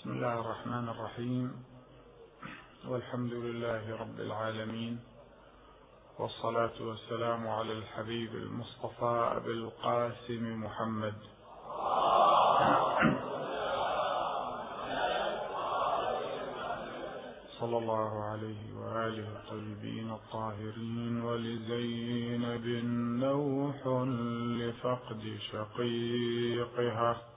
بسم الله الرحمن الرحيم. والحمد لله رب العالمين. والصلاة والسلام على الحبيب المصطفى أبي القاسم محمد. صلى الله عليه وآله الطيبين الطاهرين ولزينب نوح لفقد شقيقها.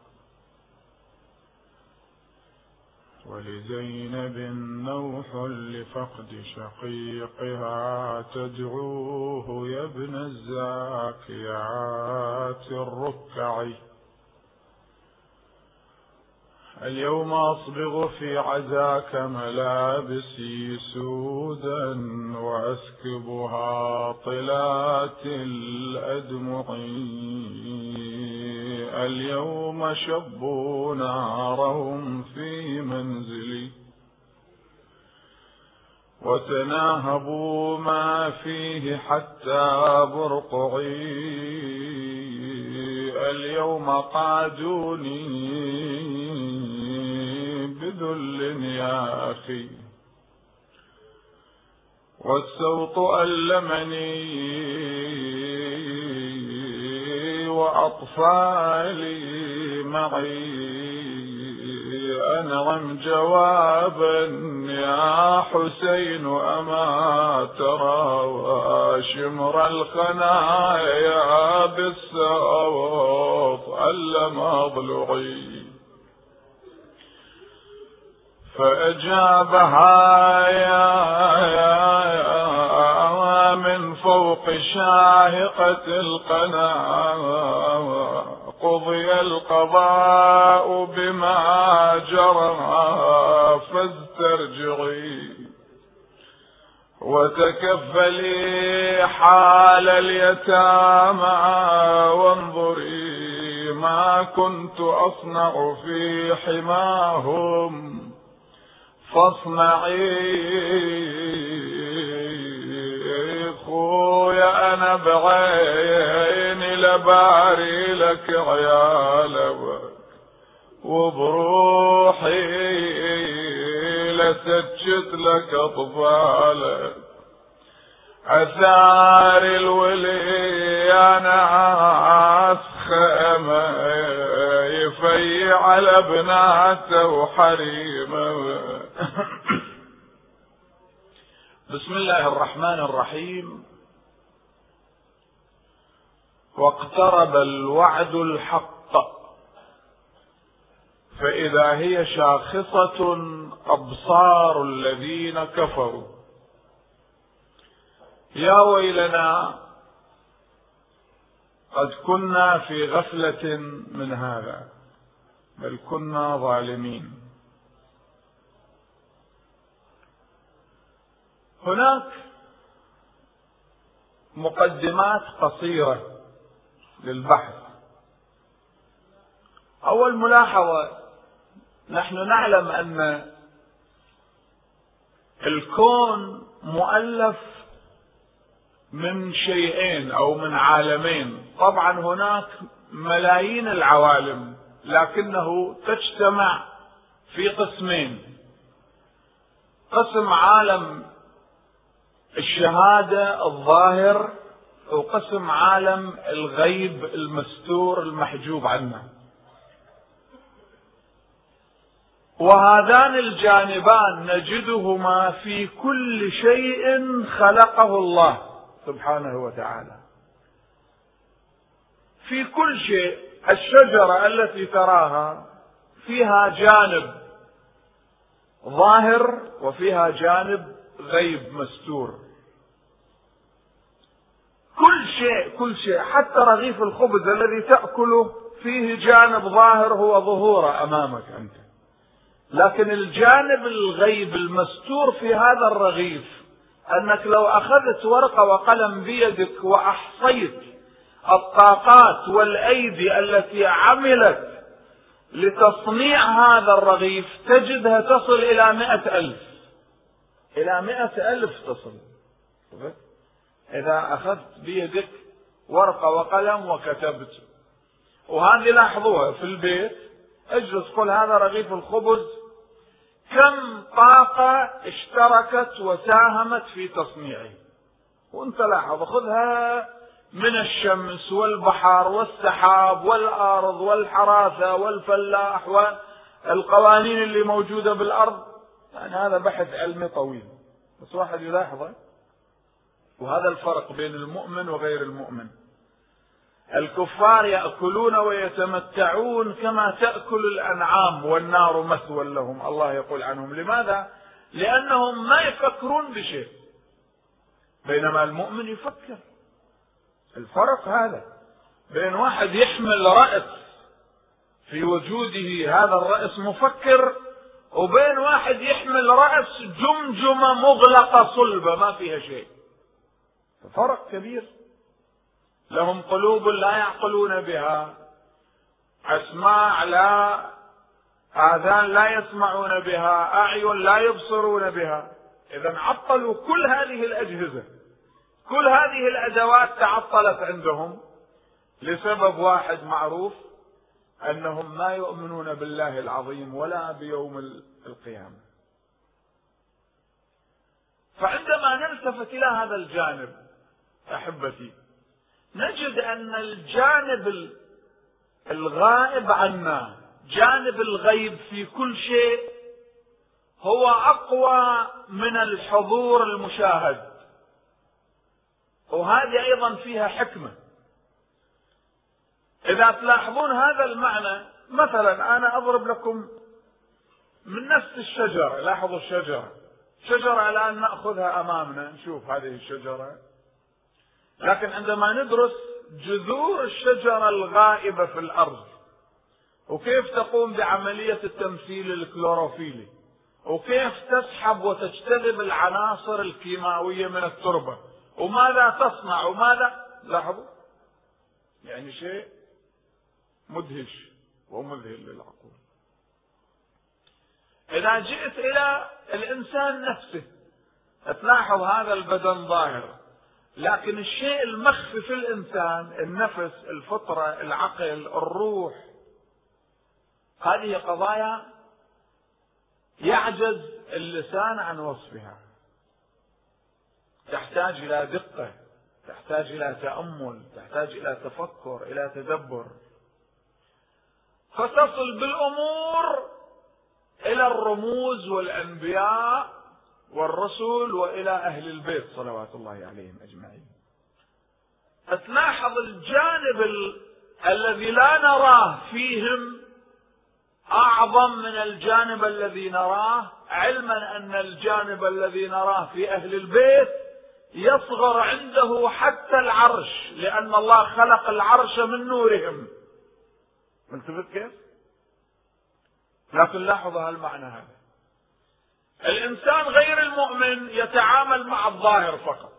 ولزينب نوح لفقد شقيقها. تدعوه يا ابن الزاكيات الركعي اليوم أصبغ في عزاك ملابسي سودا وأسكبها طلات الأدمع اليوم شبوا نارهم في منزلي وتناهبوا ما فيه حتى برقعي. اليوم قادوني بذل يا أخي. والسوط ألمني. وأطفالي معي. أنعم جوابا يا حسين أما ترى وشمر الخنايا بالسوط ألم أضلعي. فأجابها يا, يا, يا فوق شاهقة القنا قضي القضاء بما جرى فاسترجعي وتكفلي حال اليتامى وانظري ما كنت أصنع في حماهم فاصنعي خويا أنا بعيني لباري لك عيالك وبروحي لسجت لك أطفالك. اثار الولي أنا خيمه يفي على بناته وحريمه. بسم الله الرحمن الرحيم. واقترب الوعد الحق. فإذا هي شاخصة أبصار الذين كفروا. يا ويلنا قد كنا في غفلة من هذا بل كنا ظالمين. هناك مقدمات قصيرة. للبحث أول ملاحظة نحن نعلم أن الكون مؤلف من شيئين أو من عالمين. طبعا هناك ملايين العوالم لكنه تجتمع في قسمين. قسم عالم الشهادة الظاهر وقسم عالم الغيب المستور المحجوب عنا وهذان الجانبان نجدهما في كل شيء خلقه الله سبحانه وتعالى. في كل شيء الشجرة التي تراها فيها جانب ظاهر وفيها جانب غيب مستور. كل شيء كل شيء. حتى رغيف الخبز الذي تأكله فيه جانب ظاهر هو ظهوره أمامك أنت. لكن الجانب الغيب المستور في هذا الرغيف أنك لو أخذت ورقة وقلم بيدك وأحصيت الطاقات والأيدي التي عملت لتصنيع هذا الرغيف تجدها تصل إلى مئة ألف. إلى مئة ألف تصل. إذا أخذت بيدك ورقة وقلم وكتبت. وهذه لاحظوها في البيت. اجلس قل هذا رغيف الخبز. كم طاقة اشتركت وساهمت في تصنيعه. وانت لاحظ خذها من الشمس والبحر والسحاب والأرض والحراثة والفلاح والقوانين اللي موجودة بالأرض. يعني هذا بحث علمي طويل. بس واحد يلاحظه. وهذا الفرق بين المؤمن وغير المؤمن. الكفار يأكلون ويتمتعون كما تأكل الأنعام والنار مثوى لهم. الله يقول عنهم. لماذا؟ لأنهم ما يفكرون بشيء. بينما المؤمن يفكر. الفرق هذا. بين واحد يحمل رأس في وجوده هذا الرأس مفكر وبين واحد يحمل رأس جمجمة مغلقة صلبة ما فيها شيء. فرق كبير. لهم قلوب لا يعقلون بها. اسماع لا آذان لا يسمعون بها. أعين لا يبصرون بها. اذا عطلوا كل هذه الأجهزة. كل هذه الأدوات تعطلت عندهم لسبب واحد معروف أنهم ما يؤمنون بالله العظيم ولا بيوم القيامة. فعندما نلتفت إلى هذا الجانب أحبتي. نجد أن الجانب الغائب عنا جانب الغيب في كل شيء هو أقوى من الحضور المشاهد. وهذه أيضا فيها حكمة. إذا تلاحظون هذا المعنى مثلا أنا أضرب لكم من نفس الشجرة لاحظوا الشجرة. شجرة الان نأخذها أمامنا نشوف هذه الشجرة. لكن عندما ندرس جذور الشجرة الغائبة في الأرض وكيف تقوم بعملية التمثيل الكلوروفيلي؟ وكيف تسحب وتجتذب العناصر الكيماوية من التربة؟ وماذا تصنع؟ وماذا؟ لاحظوا؟ يعني شيء مدهش ومذهل للعقول. إذا جئت إلى الإنسان نفسه تلاحظ هذا البدن ظاهر لكن الشيء المخفي في الإنسان النفس الفطرة العقل الروح هذه قضايا يعجز اللسان عن وصفها. تحتاج إلى دقة تحتاج إلى تأمل تحتاج إلى تفكر إلى تدبر. فتصل بالأمور إلى الرموز والأنبياء والرسل وإلى أهل البيت صلوات الله عليهم أجمعين. تلاحظ الجانب ال... الذي لا نراه فيهم أعظم من الجانب الذي نراه علما أن الجانب الذي نراه في أهل البيت يصغر عنده حتى العرش لأن الله خلق العرش من نورهم. ملتفت كيف؟ لكن لاحظوا هالمعنى هذا. الإنسان غير المؤمن يتعامل مع الظاهر فقط.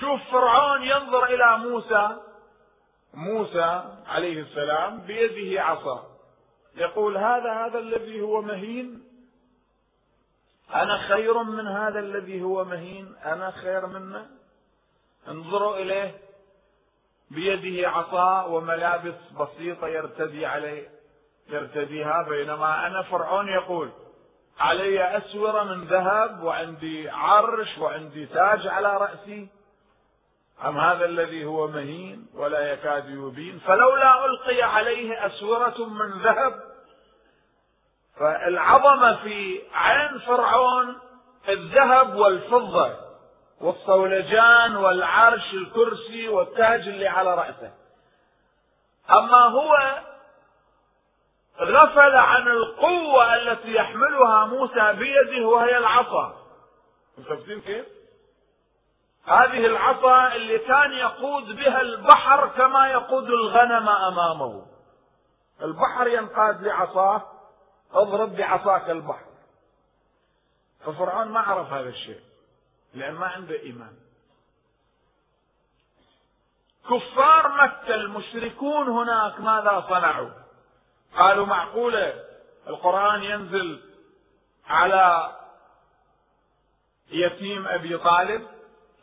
شوف فرعون ينظر إلى موسى موسى عليه السلام بيده عصا. يقول هذا هذا الذي هو مهين. أنا خير من هذا الذي هو مهين. أنا خير منه. انظروا إليه بيده عصا وملابس بسيطة يرتدي عليه يرتديها بينما أنا فرعون يقول علي أسورة من ذهب وعندي عرش وعندي تاج على رأسي. أم هذا الذي هو مهين ولا يكاد يبين؟ فلولا ألقي عليه أسورة من ذهب فالعظمة في عين فرعون الذهب والفضة والصولجان والعرش الكرسي والتاج اللي على رأسه. أما هو غفل عن القوة التي يحملها موسى بيده وهي العصا. مشاهدين كيف؟ هذه العصا اللي كان يقود بها البحر كما يقود الغنم أمامه. البحر ينقاد لعصاه اضرب بعصاك البحر. ففرعون ما عرف هذا الشيء لأن ما عنده إيمان. كفار مكة المشركون هناك ماذا صنعوا؟ قالوا معقولة. القرآن ينزل على يتيم أبي طالب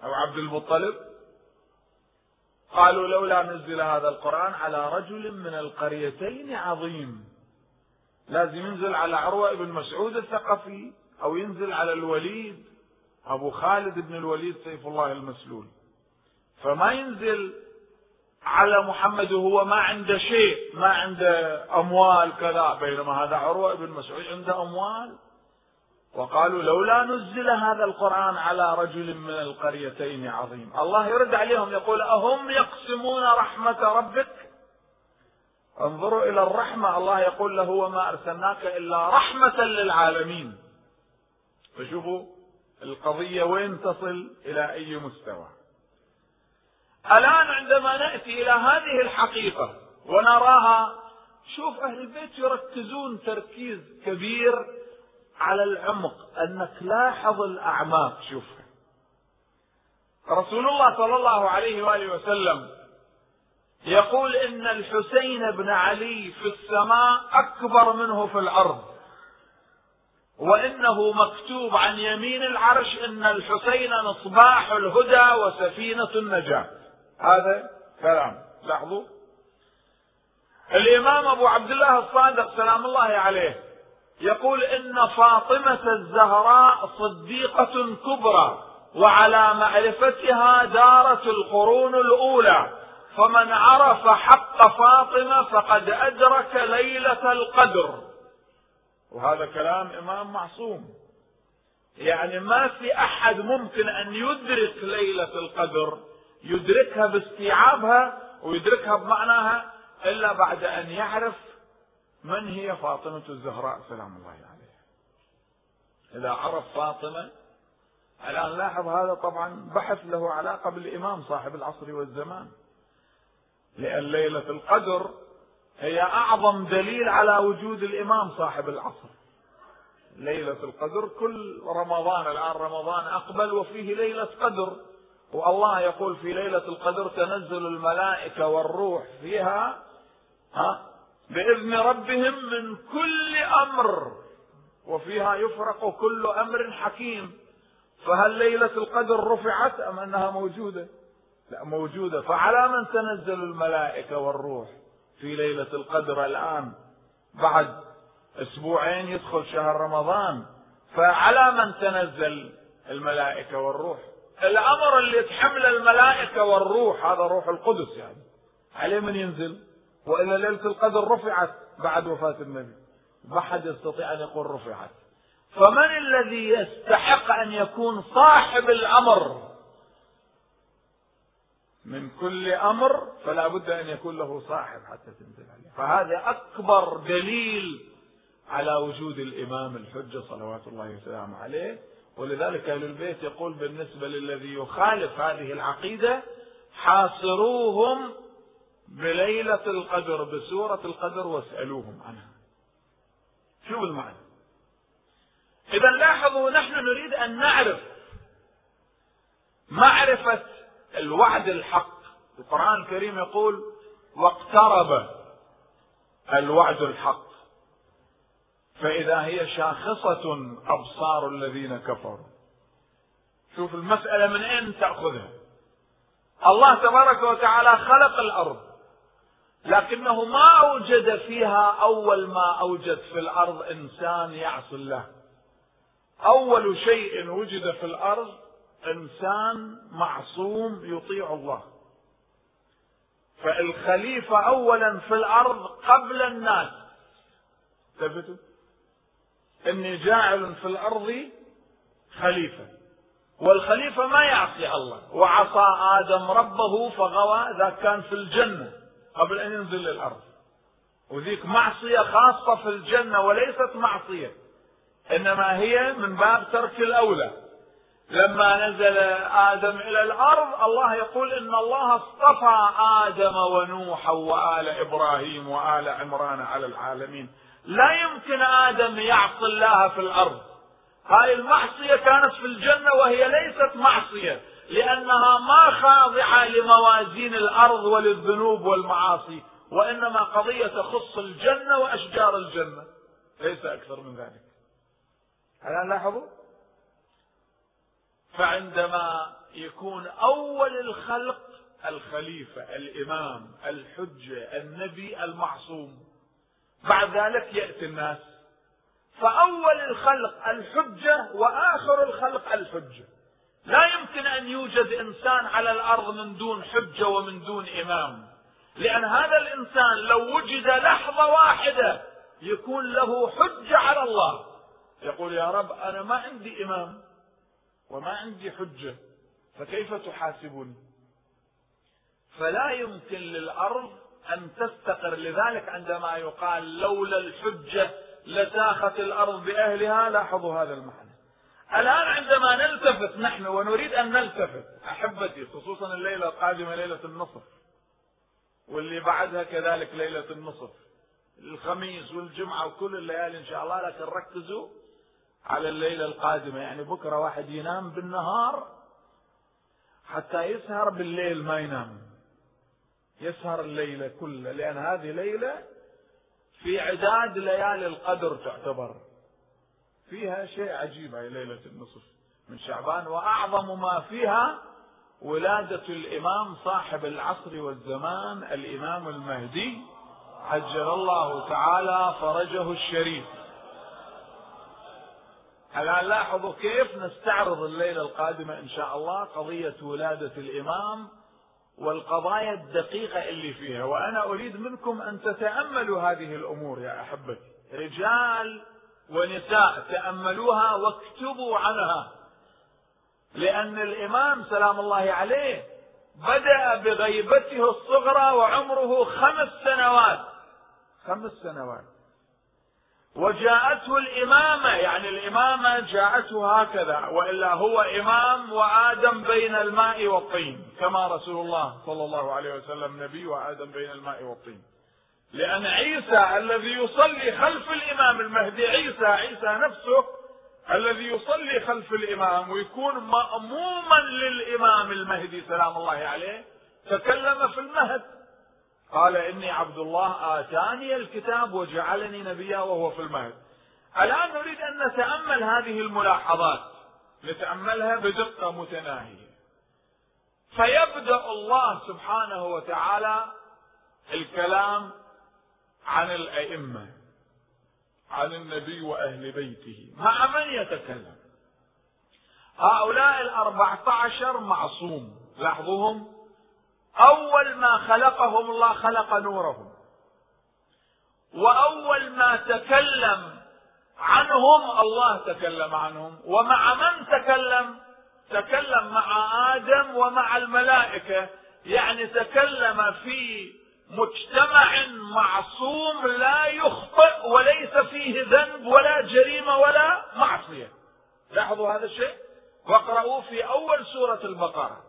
أو عبد المطلب. قالوا لولا نزل هذا القرآن على رجل من القريتين عظيم. لازم ينزل على عروة بن مسعود الثقفي أو ينزل على الوليد أبو خالد بن الوليد سيف الله المسلول. فما ينزل على محمد وهو ما عنده شيء ما عنده أموال كذا بينما هذا عروة بن مسعود عنده أموال. وقالوا لولا نزل هذا القرآن على رجل من القريتين عظيم. الله يرد عليهم يقول أهم يقسمون رحمة ربك؟ انظروا إلى الرحمة الله يقول له وما أرسلناك إلا رحمة للعالمين. فشوفوا القضية وين تصل إلى أي مستوى. الآن عندما نأتي إلى هذه الحقيقة ونراها شوف أهل البيت يركزون تركيز كبير على العمق أنك لاحظ الأعماق شوف. رسول الله صلى الله عليه وآله وسلم يقول إن الحسين بن علي في السماء أكبر منه في الأرض وإنه مكتوب عن يمين العرش إن الحسين مصباح الهدى وسفينة النجاة. هذا كلام. لاحظوا؟ الإمام أبو عبد الله الصادق سلام الله عليه يقول إن فاطمة الزهراء صديقة كبرى وعلى معرفتها دارت القرون الأولى. فمن عرف حق فاطمة فقد أدرك ليلة القدر. وهذا كلام إمام معصوم. يعني ما في أحد ممكن أن يدرك ليلة القدر. يدركها باستيعابها ويدركها بمعناها إلا بعد أن يعرف من هي فاطمة الزهراء. سلام الله عليها. إذا عرف فاطمة الآن لاحظ هذا طبعا بحث له علاقة بالإمام صاحب العصر والزمان. لأن ليلة القدر هي أعظم دليل على وجود الإمام صاحب العصر. ليلة القدر كل رمضان الآن رمضان أقبل وفيه ليلة قدر. والله يقول في ليلة القدر تنزل الملائكة والروح فيها ها بإذن ربهم من كل أمر وفيها يفرق كل أمر حكيم. فهل ليلة القدر رفعت أم أنها موجودة؟ لا موجودة. فعلى من تنزل الملائكة والروح في ليلة القدر الآن؟ بعد أسبوعين يدخل شهر رمضان. فعلى من تنزل الملائكة والروح؟ الأمر اللي تحمل الملائكة والروح هذا روح القدس يعني. عليه من ينزل؟ وإلا ليلة القدر رفعت بعد وفاة النبي. ما حد يستطيع أن يقول رفعت. فمن الذي يستحق أن يكون صاحب الأمر؟ من كل أمر فلا بد أن يكون له صاحب حتى تنزل عليه. فهذا أكبر دليل على وجود الإمام الحجة صلوات الله وسلامه عليه. ولذلك أهل البيت يقول بالنسبة للذي يخالف هذه العقيدة حاصروهم بليلة القدر بسورة القدر واسألوهم عنها. شو المعنى. إذا لاحظوا نحن نريد أن نعرف معرفة الوعد الحق. القرآن الكريم يقول واقترب الوعد الحق. فإذا هي شاخصة أبصار الذين كفروا. شوف المسألة من أين تأخذها. الله تبارك وتعالى خلق الأرض لكنه ما أوجد فيها أول ما أوجد في الأرض إنسان يعصي الله. أول شيء وجد في الأرض إنسان معصوم يطيع الله. فالخليفة أولا في الأرض قبل الناس. ثبتوا إني جاعل في الأرض خليفة. والخليفة ما يعصي الله. وعصى آدم ربه فغوى ذا كان في الجنة قبل أن ينزل للأرض. وذيك معصية خاصة في الجنة وليست معصية. إنما هي من باب ترك الأولى. لما نزل آدم إلى الأرض الله يقول إن الله اصطفى آدم ونوحا وآل إبراهيم وآل عمران على العالمين. لا يمكن آدم يعصي الله في الأرض. هاي المعصية كانت في الجنة وهي ليست معصية لأنها ما خاضعة لموازين الأرض وللذنوب والمعاصي وإنما قضية تخص الجنة وأشجار الجنة. ليس أكثر من ذلك. الآن لاحظوا؟ فعندما يكون أول الخلق الخليفة الإمام الحجة النبي المعصوم. بعد ذلك يأتي الناس. فأول الخلق الحجة وآخر الخلق الحجة. لا يمكن أن يوجد إنسان على الأرض من دون حجة ومن دون إمام. لأن هذا الإنسان لو وجد لحظة واحدة يكون له حجة على الله. يقول يا رب أنا ما عندي إمام. وما عندي حجة فكيف تحاسبني؟ فلا يمكن للأرض أن تستقر. لذلك عندما يقال لولا الحجة لساخت الأرض بأهلها لاحظوا هذا المعنى. الآن عندما نلتفت نحن ونريد أن نلتفت أحبتي خصوصا الليلة القادمة ليلة النصف واللي بعدها كذلك ليلة النصف الخميس والجمعة وكل الليالي إن شاء الله لكن ركزوا على الليلة القادمة يعني بكرة واحد ينام بالنهار حتى يسهر بالليل ما ينام. يسهر الليلة كلها لأن هذه ليلة في عداد ليالي القدر تعتبر. فيها شيء عجيب هي ليلة النصف من شعبان وأعظم ما فيها ولادة الإمام صاحب العصر والزمان الإمام المهدي عجل الله تعالى فرجه الشريف. الآن لاحظوا كيف نستعرض الليلة القادمة إن شاء الله قضية ولادة الإمام والقضايا الدقيقة اللي فيها. وأنا أريد منكم أن تتأملوا هذه الأمور يا أحبتي. رجال ونساء تأملوها واكتبوا عنها. لأن الإمام سلام الله عليه بدأ بغيبته الصغرى وعمره خمس سنوات. خمس سنوات. وجاءته الإمامة يعني الإمامة جاءته هكذا وإلا هو إمام وآدم بين الماء والطين كما رسول الله صلى الله عليه وسلم نبي وآدم بين الماء والطين. لأن عيسى الذي يصلي خلف الإمام المهدي عيسى عيسى نفسه الذي يصلي خلف الإمام ويكون مأموما للإمام المهدي سلام الله عليه تكلم في المهد. قال إني عبد الله آتاني الكتاب وجعلني نبيا وهو في المهد. الآن نريد أن نتأمل هذه الملاحظات. نتأملها بدقة متناهية. فيبدأ الله سبحانه وتعالى الكلام عن الأئمة عن النبي وأهل بيته. مع من يتكلم؟ هؤلاء الأربعة عشر معصوم. لاحظوهم؟ أول ما خلقهم الله خلق نورهم وأول ما تكلم عنهم الله تكلم عنهم ومع من تكلم تكلم مع آدم ومع الملائكة يعني تكلم في مجتمع معصوم لا يخطئ وليس فيه ذنب ولا جريمة ولا معصية. لاحظوا هذا الشيء؟ واقرأوا في أول سورة البقرة.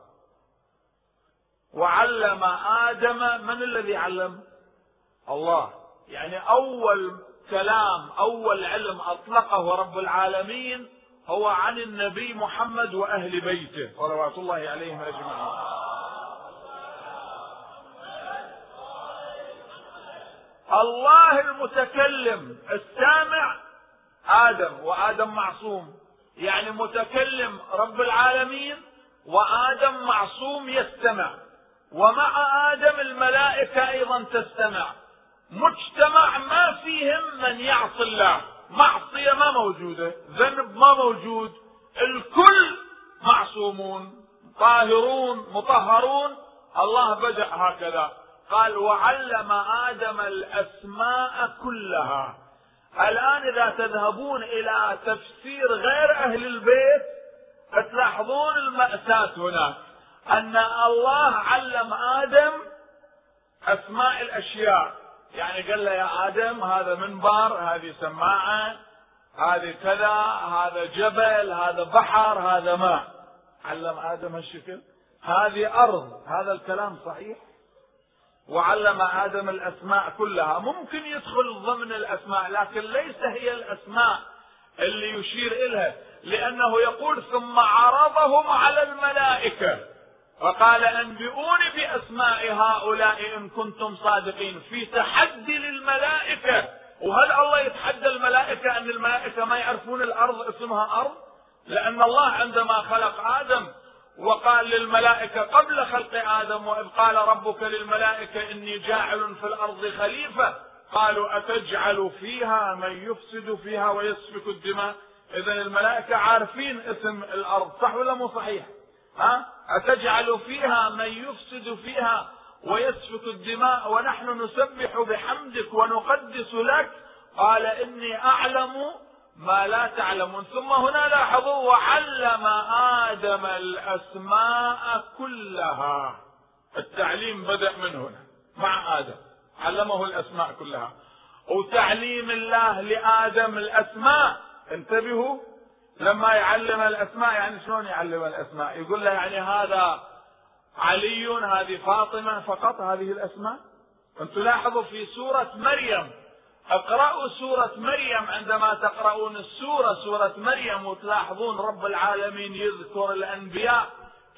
وعلم آدم من الذي علم؟ الله. يعني أول كلام أول علم أطلقه رب العالمين هو عن النبي محمد وأهل بيته صلوات الله عليهم أجمعين. الله المتكلم السامع آدم وآدم معصوم يعني متكلم رب العالمين وآدم معصوم يستمع ومع آدم الملائكة أيضا تستمع. مجتمع ما فيهم من يعصي الله. معصية ما موجودة ذنب ما موجود. الكل معصومون طاهرون مطهرون. الله بدأ هكذا. قال وعلم آدم الأسماء كلها. الآن إذا تذهبون إلى تفسير غير أهل البيت تلاحظون المأساة هناك. أن الله علم آدم أسماء الأشياء. يعني قال له يا آدم هذا منبر هذه سماعة هذه كذا هذا جبل هذا بحر هذا ماء علم آدم هالشكل؟ هذه أرض. هذا الكلام صحيح؟ وعلم آدم الأسماء كلها. ممكن يدخل ضمن الأسماء لكن ليس هي الأسماء اللي يشير إليها لأنه يقول ثم عرضهم على الملائكة. فقال أنبئوني بأسماء هؤلاء إن كنتم صادقين. في تحدي للملائكة. وهل الله يتحدى الملائكة أن الملائكة ما يعرفون الأرض اسمها أرض؟ لأن الله عندما خلق آدم وقال للملائكة قبل خلق آدم وإذ قال ربك للملائكة إني جاعل في الأرض خليفة قالوا أتجعل فيها من يفسد فيها ويسفك الدماء؟ إذا الملائكة عارفين اسم الأرض صح ولا مو صحيح؟ ها؟ أتجعل فيها من يفسد فيها ويسفك الدماء ونحن نسبح بحمدك ونقدس لك؟ قال إني أعلم ما لا تعلمون. ثم هنا لاحظوا وعلم آدم الأسماء كلها. التعليم بدأ من هنا مع آدم. علمه الأسماء كلها. وتعليم الله لآدم الأسماء. انتبهوا لما يعلم الأسماء يعني شلون يعلم الأسماء؟ يقول له يعني هذا علي هذه فاطمة فقط هذه الأسماء؟ أنتم لاحظوا في سورة مريم. اقرأوا سورة مريم عندما تقرؤون السورة سورة مريم وتلاحظون رب العالمين يذكر الأنبياء.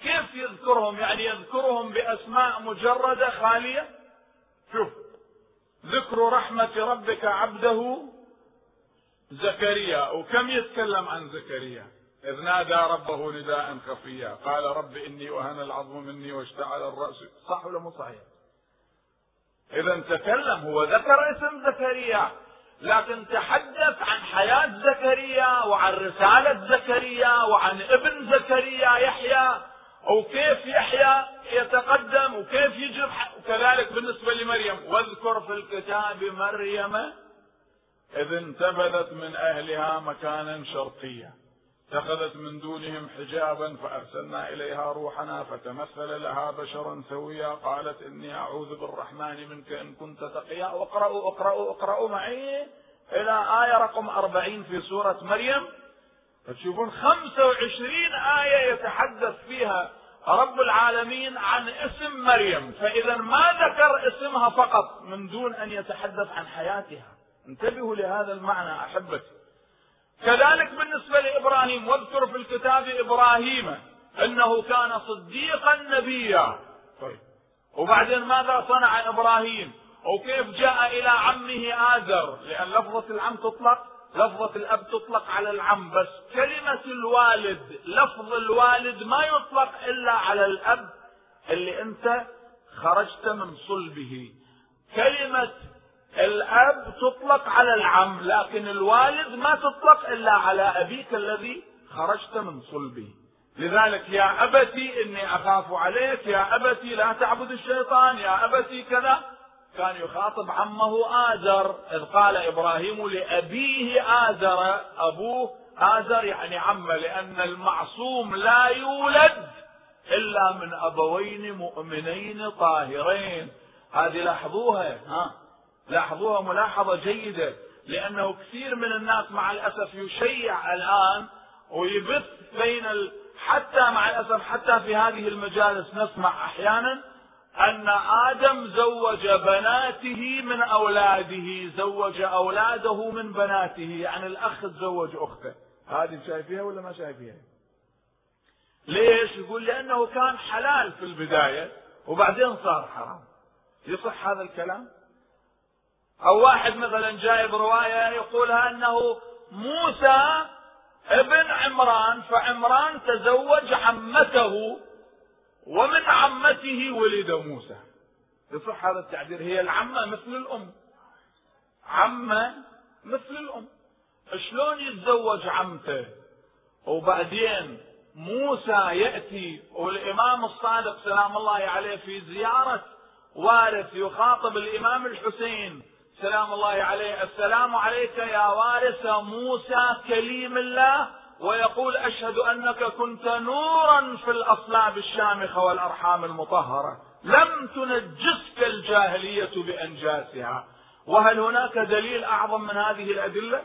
كيف يذكرهم؟ يعني يذكرهم بأسماء مجردة خالية؟ شوف ذكر رحمة ربك عبده زكريا وكم يتكلم عن زكريا؟ إذ نادى ربه نداء خفيا قال رب إني وهن العظم مني واشتعل الرأس. صح ولا مو صحيح؟ إذا تكلم هو ذكر اسم زكريا لكن تحدث عن حياة زكريا وعن رسالة زكريا وعن ابن زكريا يحيى وكيف يحيى يتقدم وكيف يجرب وكذلك بالنسبة لمريم. واذكر في الكتاب مريم إذ انتبذت من أهلها مكانا شرقيا. اتخذت من دونهم حجابا فأرسلنا إليها روحنا فتمثل لها بشرا سويا. قالت إني أعوذ بالرحمن منك إن كنت تقيا. واقرأوا اقرأوا اقرأوا معي إلى آية رقم أربعين في سورة مريم. فتشوفون خمسة وعشرين آية يتحدث فيها رب العالمين عن اسم مريم. فإذا ما ذكر اسمها فقط من دون أن يتحدث عن حياتها. انتبهوا لهذا المعنى أحبتي. كذلك بالنسبة لإبراهيم واذكر في الكتاب إبراهيم إنه كان صديقا نبيا. طيب. وبعدين ماذا صنع إبراهيم؟ وكيف جاء إلى عمه آزر؟ لأن لفظة العم تطلق لفظة الأب تطلق على العم بس كلمة الوالد لفظ الوالد ما يطلق إلا على الأب اللي أنت خرجت من صلبه. كلمة الأب تطلق على العم لكن الوالد ما تطلق إلا على أبيك الذي خرجت من صلبه. لذلك يا أبتي إني أخاف عليك يا أبتي لا تعبد الشيطان يا أبتي كذا. كان يخاطب عمه آزر إذ قال إبراهيم لأبيه آزر أبوه آزر يعني عمه لأن المعصوم لا يولد إلا من أبوين مؤمنين طاهرين. هذه لاحظوها ها؟ لاحظوها ملاحظة جيدة لأنه كثير من الناس مع الأسف يشيع الآن ويبث بين ال... حتى مع الأسف حتى في هذه المجالس نسمع أحيانا أن آدم زوج بناته من أولاده زوج أولاده من بناته يعني الأخ تزوج أخته. هذه شايفيها ولا ما شايفيها ليش؟ يقول لأنه كان حلال في البداية وبعدين صار حرام. يصح هذا الكلام؟ أو واحد مثلا جايب رواية يقولها أنه موسى ابن عمران فعمران تزوج عمته ومن عمته ولد موسى. يصح هذا التعبير هي العمة مثل الأم. عمة مثل الأم. شلون يتزوج عمته؟ وبعدين موسى يأتي والإمام الصادق سلام الله عليه في زيارة وارث يخاطب الإمام الحسين. سلام الله عليه. السلام عليك يا وارث موسى كليم الله. ويقول أشهد أنك كنت نورا في الأصلاب الشامخة والأرحام المطهرة. لم تنجسك الجاهلية بأنجاسها. وهل هناك دليل أعظم من هذه الأدلة؟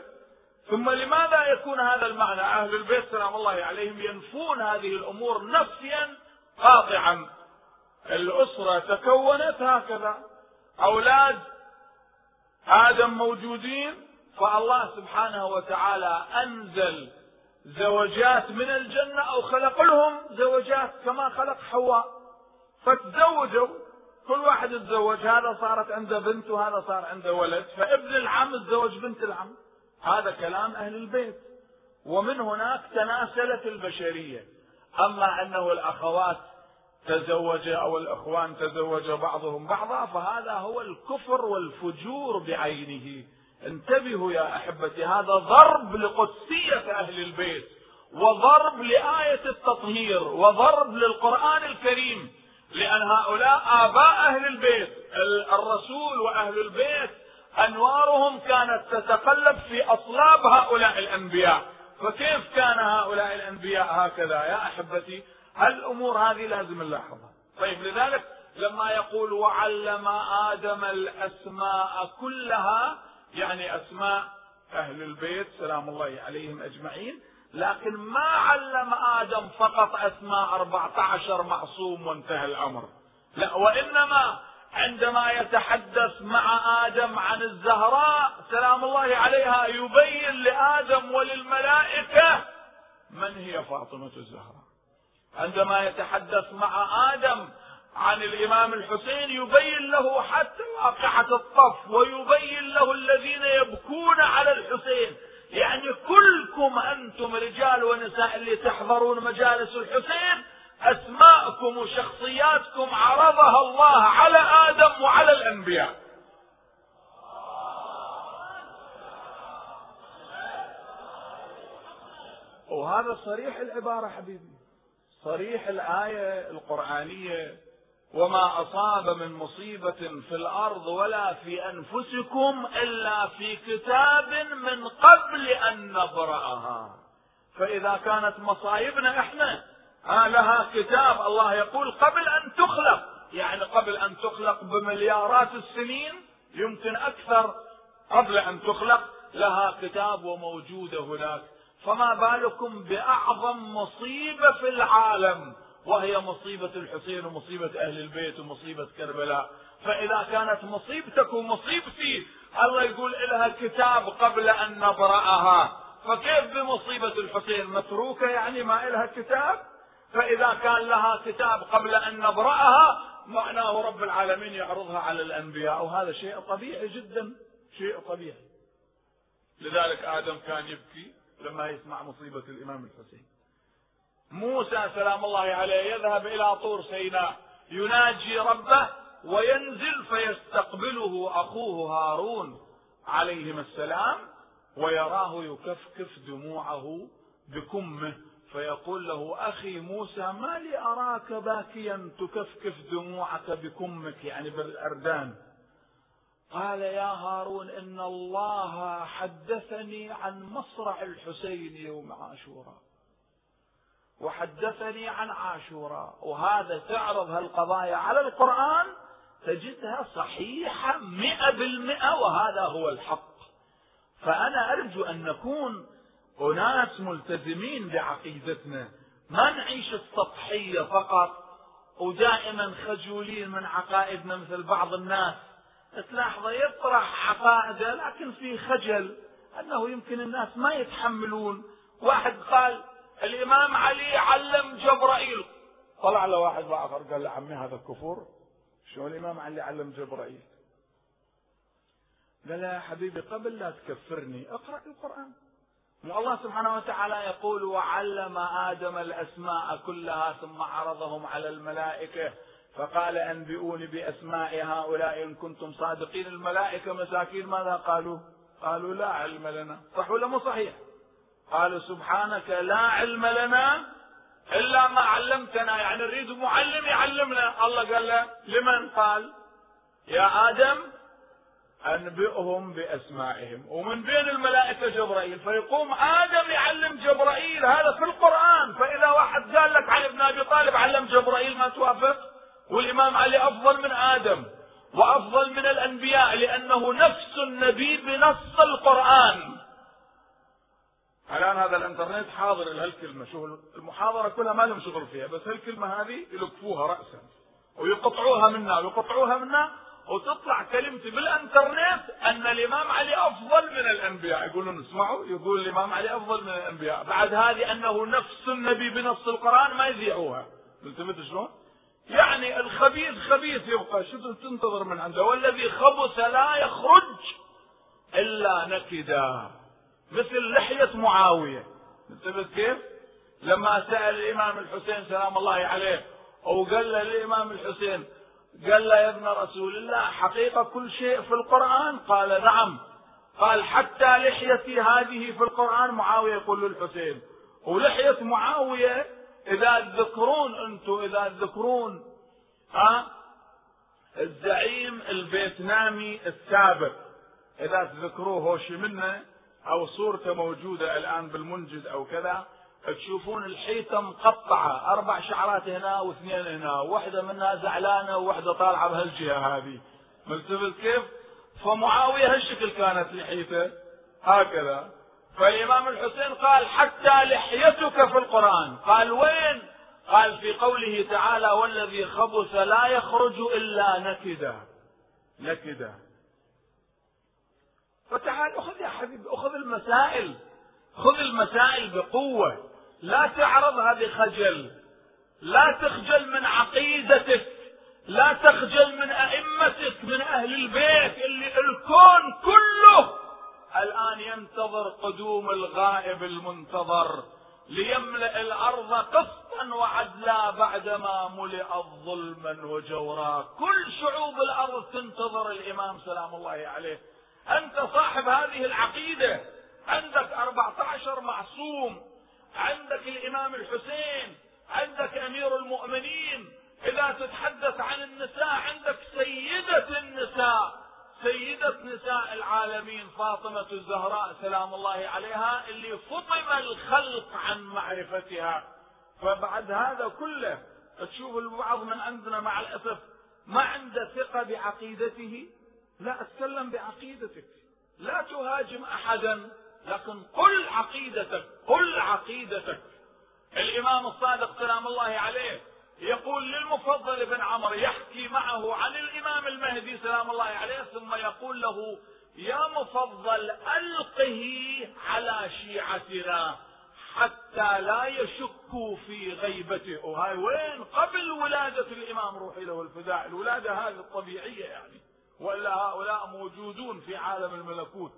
ثم لماذا يكون هذا المعنى؟ أهل البيت سلام الله عليهم ينفون هذه الأمور نفيا قاطعا. الأسرة تكونت هكذا. أولاد آدم موجودين فالله سبحانه وتعالى أنزل زوجات من الجنة أو خلق لهم زوجات كما خلق حواء. فتزوجوا كل واحد تزوج هذا صارت عنده بنت وهذا صار عنده ولد فابن العم تزوج بنت العم. هذا كلام أهل البيت. ومن هناك تناسلت البشرية. أما أنه الأخوات تزوج أو الإخوان تزوج بعضهم بعضا فهذا هو الكفر والفجور بعينه. انتبهوا يا أحبتي هذا ضرب لقدسية أهل البيت وضرب لآية التطهير وضرب للقرآن الكريم لأن هؤلاء آباء أهل البيت. الرسول وأهل البيت أنوارهم كانت تتقلب في أصلاب هؤلاء الأنبياء. فكيف كان هؤلاء الأنبياء هكذا؟ يا أحبتي الأمور هذه لازم نلاحظها. طيب لذلك لما يقول وعلم آدم الأسماء كلها يعني أسماء أهل البيت سلام الله عليهم أجمعين لكن ما علم آدم فقط أسماء 14 معصوم وانتهى الأمر. لا وإنما عندما يتحدث مع آدم عن الزهراء سلام الله عليها يبين لآدم وللملائكة من هي فاطمة الزهراء. عندما يتحدث مع آدم عن الإمام الحسين يبين له حتى واقعة الطف ويبين له الذين يبكون على الحسين. يعني كلكم أنتم رجال ونساء اللي تحضرون مجالس الحسين أسماءكم وشخصياتكم عرضها الله على آدم وعلى الأنبياء. وهذا صريح العبارة حبيبي. صريح الآية القرآنية وما أصاب من مصيبة في الأرض ولا في أنفسكم إلا في كتاب من قبل أن نبرأها. فإذا كانت مصايبنا إحنا آه لها كتاب. الله يقول قبل أن تخلق يعني قبل أن تخلق بمليارات السنين يمكن أكثر. قبل أن تخلق لها كتاب وموجودة هناك. فما بالكم بأعظم مصيبة في العالم وهي مصيبة الحسين ومصيبة أهل البيت ومصيبة كربلاء. فإذا كانت مصيبتك ومصيبتي الله يقول لها كتاب قبل أن نبرأها. فكيف بمصيبة الحسين؟ متروكة يعني ما لها كتاب فإذا كان لها كتاب قبل أن نبرأها معناه رب العالمين يعرضها على الأنبياء. وهذا شيء طبيعي جدا شيء طبيعي. لذلك آدم كان يبكي. لما يسمع مصيبة الإمام الحسين. موسى سلام الله عليه يذهب إلى طور سيناء يناجي ربه وينزل فيستقبله أخوه هارون عليهما السلام ويراه يكفكف دموعه بكمه فيقول له أخي موسى ما لي أراك باكيا تكفكف دموعك بكمك يعني بالأردان. قال يا هارون إن الله حدثني عن مصرع الحسين يوم عاشوراء. وحدثني عن عاشوراء. وهذا تعرض هالقضايا على القرآن تجدها صحيحة مئة بالمئة وهذا هو الحق. فأنا أرجو أن نكون أناس ملتزمين بعقيدتنا. ما نعيش السطحية فقط. ودائما خجولين من عقائدنا مثل بعض الناس. تلاحظه يطرح عقائده لكن في خجل أنه يمكن الناس ما يتحملون. واحد قال الإمام علي علم جبرائيل. طلع له واحد آخر قال له عمي هذا كفر شو الإمام علي علم جبرائيل؟ قال يا حبيبي قبل لا تكفرني اقرأ القرآن. الله سبحانه وتعالى يقول وعلم آدم الأسماء كلها ثم عرضهم على الملائكة. فقال أنبئوني بأسماء هؤلاء إن كنتم صادقين. الملائكة مساكين ماذا قالوا؟ قالوا لا علم لنا. صح ولا مو صحيح؟ قالوا سبحانك لا علم لنا إلا ما علمتنا. يعني نريد معلم يعلمنا. الله قال له لمن؟ قال يا آدم أنبئهم بأسمائهم. ومن بين الملائكة جبرائيل. فيقوم آدم يعلم جبرائيل. هذا في القرآن. فإذا واحد قال لك عن ابن أبي طالب علم جبرائيل ما توافق؟ والإمام علي أفضل من آدم وأفضل من الأنبياء لأنه نفس النبي بنص القرآن. الآن هذا الإنترنت حاضر لهالكلمة شوف المحاضرة كلها ما لهم شغل فيها بس هالكلمة هذه يلقفوها رأسا ويقطعوها منا ويقطعوها منا وتطلع كلمتي بالإنترنت أن الإمام علي أفضل من الأنبياء. يقولون اسمعوا يقول الإمام علي أفضل من الأنبياء. بعد هذه أنه نفس النبي بنص القرآن ما يذيعوها. التفت شلون؟ يعني الخبيث خبيث يبقى شو تنتظر من عنده؟ والذي خبث لا يخرج إلا نكدا مثل لحية معاوية. انتبهت كيف؟ لما سأل الإمام الحسين سلام الله عليه وقال له الإمام الحسين قال له يا ابن رسول الله حقيقة كل شيء في القرآن؟ قال نعم. قال حتى لحيتي هذه في القرآن؟ معاوية يقول للحسين. ولحية معاوية إذا تذكرون أنتم إذا تذكرون ها؟ الزعيم الفيتنامي السابق. إذا تذكروه هوشي منه أو صورته موجودة الآن بالمنجد أو كذا تشوفون الحيطة مقطعة. أربع شعرات هنا واثنين هنا. واحدة منها زعلانة وواحدة طالعة بهالجهة هذه. ملتفت كيف؟ فمعاوية هالشكل كانت لحيته هكذا. فالإمام الحسين قال حتى لحيتك في القرآن. قال وين؟ قال في قوله تعالى والذي خبث لا يخرج إلا نكدا. نكدا. فتعال أخذ يا حبيبي أخذ المسائل. خذ المسائل بقوة. لا تعرضها بخجل. لا تخجل من عقيدتك. لا تخجل من أئمتك من أهل البيت اللي الكون كله الآن ينتظر قدوم الغائب المنتظر ليملأ الأرض قسطا وعدلا بعدما ملئت ظلما وجورا. كل شعوب الأرض تنتظر الإمام سلام الله عليه. أنت صاحب هذه العقيدة. عندك 14 معصوم. عندك الإمام الحسين. عندك أمير المؤمنين. إذا تتحدث عن النساء عندك سيدة النساء سيدة نساء العالمين فاطمة الزهراء سلام الله عليها اللي فطم الخلق عن معرفتها. فبعد هذا كله تشوف البعض من عندنا مع الأسف ما عنده ثقة بعقيدته؟ لا أتكلم بعقيدتك. لا تهاجم أحدا لكن قل عقيدتك قل عقيدتك. الإمام الصادق سلام الله عليه يقول للمفضل بن عمر يحكي معه عن الإمام المهدي سلام الله عليه ثم يقول له يا مفضل ألقه على شيعتنا حتى لا يشكوا في غيبته وهاي وين؟ قبل ولادة الإمام روحي له الفداء. الولادة هذه الطبيعية يعني. وإلا هؤلاء موجودون في عالم الملكوت.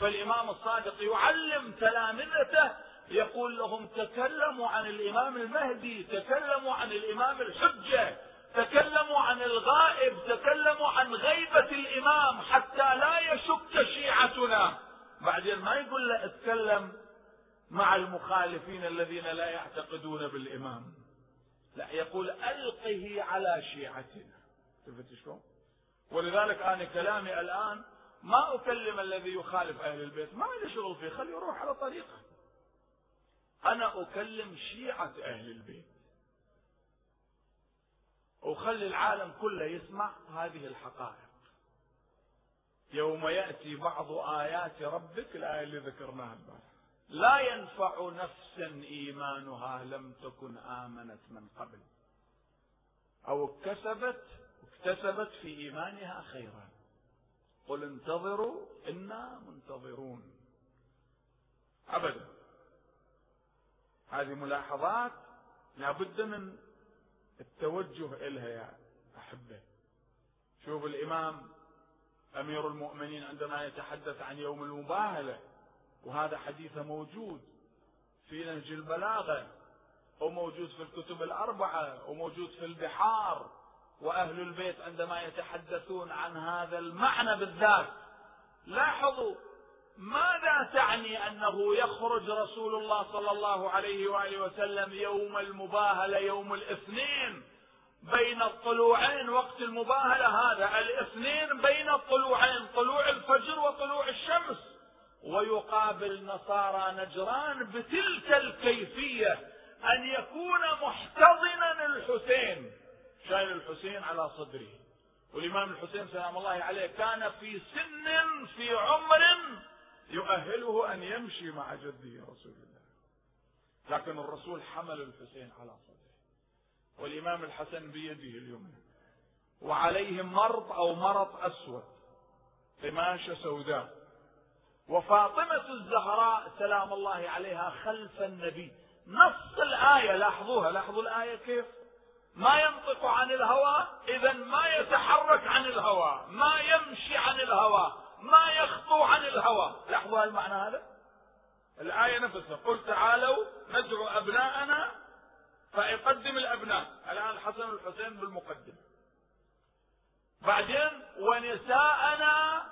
فالإمام الصادق يعلم تلامذته يقول لهم تكلموا عن الإمام المهدي تكلموا عن الإمام الحجة. تكلموا عن الغائب تكلموا عن غيبة الإمام حتى لا يشك شيعتنا. بعدين ما يقول له أتكلم مع المخالفين الذين لا يعتقدون بالإمام. لا يقول ألقه على شيعتنا. شفت شلون؟ ولذلك أنا كلامي الآن ما أكلم الذي يخالف أهل البيت. ما لي شغل فيه. خليه يروح على طريقه. أنا أكلم شيعة أهل البيت. وخلي العالم كله يسمع هذه الحقائق. يوم يأتي بعض آيات ربك الآية اللي ذكرناها البارحة. لا ينفع نفسا إيمانها لم تكن آمنت من قبل. أو اكتسبت اكتسبت في إيمانها خيرا. قل انتظروا إنا منتظرون. أبدا. هذه ملاحظات لابد من التوجه إلها يا أحبة. شوف الإمام أمير المؤمنين عندما يتحدث عن يوم المباهلة وهذا حديثه موجود في نهج البلاغة وموجود في الكتب الأربعة وموجود في البحار وأهل البيت عندما يتحدثون عن هذا المعنى بالذات لاحظوا ماذا تعني أنه يخرج رسول الله صلى الله عليه وآله وسلم يوم المباهلة يوم الاثنين بين الطلوعين؟ وقت المباهلة هذا الاثنين بين الطلوعين طلوع الفجر وطلوع الشمس. ويقابل نصارى نجران بتلك الكيفية أن يكون محتضنا الحسين شايل الحسين على صدره. والإمام الحسين سلام الله عليه كان في سن في عمر يؤهله أن يمشي مع جده رسول الله. لكن الرسول حمل الحسين على صدره. والإمام الحسن بيده اليمنى وعليه مرض أو مرض أسود. قماشة سوداء. وفاطمة الزهراء سلام الله عليها خلف النبي. نص الآية. لاحظوها. لاحظوا الآية كيف؟ ما ينطق عن الهوى. إذا ما يتحرك عن الهوى. ما يمشي عن الهوى. ما يخطو عن الهوى. لاحظوا المعنى هذا؟ الآية نفسها. قل تعالوا ندعو أبناءنا فيقدم الأبناء. الآن الحسن والحسين بالمقدمة بعدين ونساءنا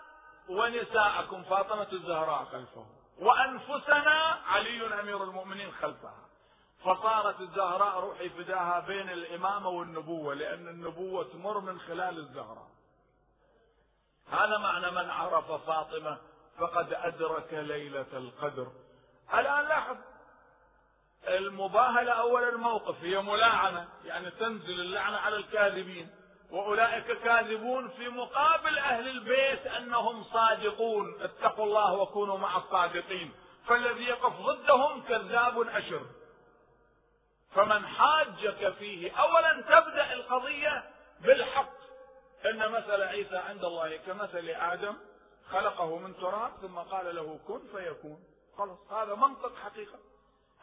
ونساءكم فاطمة الزهراء خلفه وأنفسنا علي أمير المؤمنين خلفها. فصارت الزهراء روحي فداها بين الإمامة والنبوة لأن النبوة تمر من خلال الزهراء. هذا معنى من عرف فاطمة فقد أدرك ليلة القدر. الآن لاحظ المباهلة أول الموقف هي ملاعنة يعني تنزل اللعنة على الكاذبين وأولئك كاذبون في مقابل أهل البيت أنهم صادقون. اتقوا الله وكونوا مع الصادقين. فالذي يقف ضدهم كذاب أشر. فمن حاجك فيه أولا تبدأ القضية بالحق. إن مثل عيسى عند الله كمثل آدم خلقه من تراب ثم قال له كن فيكون. خلاص هذا منطق حقيقة.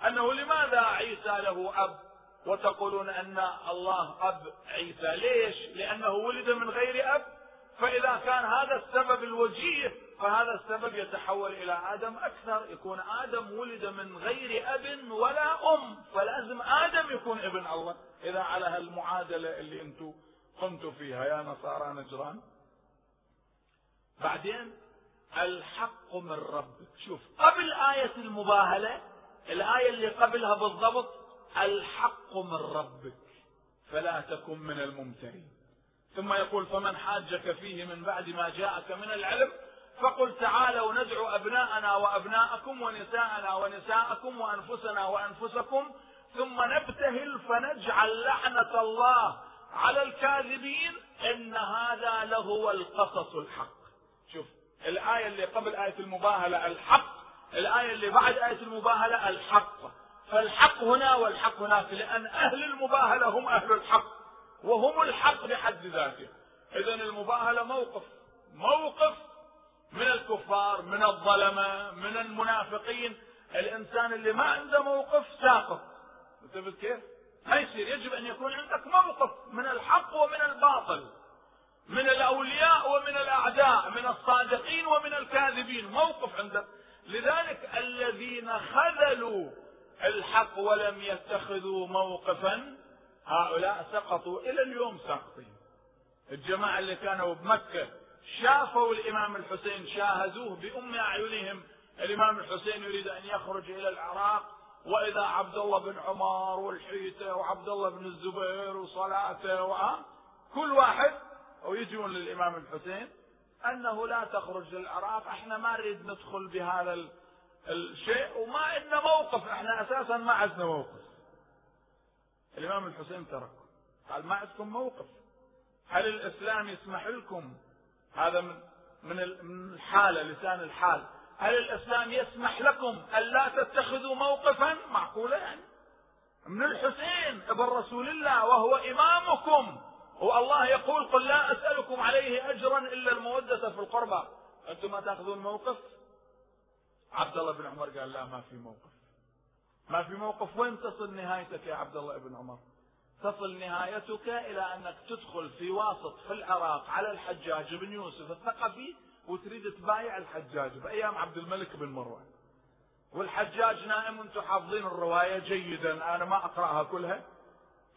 أنه لماذا عيسى له أب؟ وتقولون أن الله أب عيسى. ليش؟ لأنه ولد من غير أب. فإذا كان هذا السبب الوجيه فهذا السبب يتحول إلى آدم أكثر. يكون آدم ولد من غير أب ولا أم. فلازم آدم يكون ابن الله. إذا على هالمعادلة اللي أنتم قمتوا فيها يا نصارى نجران. بعدين الحق من ربك شوف قبل آية المباهلة الآية اللي قبلها بالضبط الحق من ربك فلا تكن من الممترين. ثم يقول فمن حاجك فيه من بعد ما جاءك من العلم فقل تعالوا ندعو أبناءنا وأبناءكم ونساءنا ونساءكم وأنفسنا وأنفسكم ثم نبتهل فنجعل لعنة الله على الكاذبين إن هذا لهو القصص الحق. شوف الآية اللي قبل آية المباهلة الحق الآية اللي بعد آية المباهلة الحق. فالحق هنا والحق هناك لأن أهل المباهلة هم أهل الحق وهم الحق بحد ذاته. إذا المباهلة موقف موقف من الكفار من الظلمة من المنافقين. الإنسان اللي ما عنده موقف ساقط. انتبه كيف؟ ما يصير؟ يجب أن يكون عندك موقف من الحق ومن الباطل من الأولياء ومن الأعداء من الصادقين ومن الكاذبين موقف عندك. لذلك الذين خذلوا الحق ولم يتخذوا موقفا هؤلاء سقطوا. إلى اليوم ساقطين. الجماعة اللي كانوا بمكة شافوا الإمام الحسين شاهدوه بأم أعينهم. الإمام الحسين يريد أن يخرج إلى العراق. وإذا عبد الله بن عمر والحيته وعبد الله بن الزبير وصلاته و كل واحد ويجون للإمام الحسين أنه لا تخرج للعراق إحنا ما نريد ندخل بهذا الشيء وما عندنا موقف إحنا أساسا ما عندنا موقف. الإمام الحسين ترك. قال ما عندكم موقف. هل الإسلام يسمح لكم؟ هذا من من الحالة لسان الحال. هل الإسلام يسمح لكم الا تتخذوا موقفا؟ معقولة يعني. من الحسين ابن رسول الله وهو إمامكم. والله يقول قل لا أسألكم عليه اجرا إلا المودة في القربى. أنتم ما تأخذون موقف؟ عبد الله بن عمر قال لا ما في موقف. ما في موقف. وين تصل نهايتك يا عبد الله بن عمر؟ تصل نهايتك إلى أنك تدخل في واسط في العراق على الحجاج بن يوسف الثقفي وتريد تبايع الحجاج بأيام عبد الملك بن مروان والحجاج نائم وأنتم حافظين الرواية جيدا أنا ما أقرأها كلها.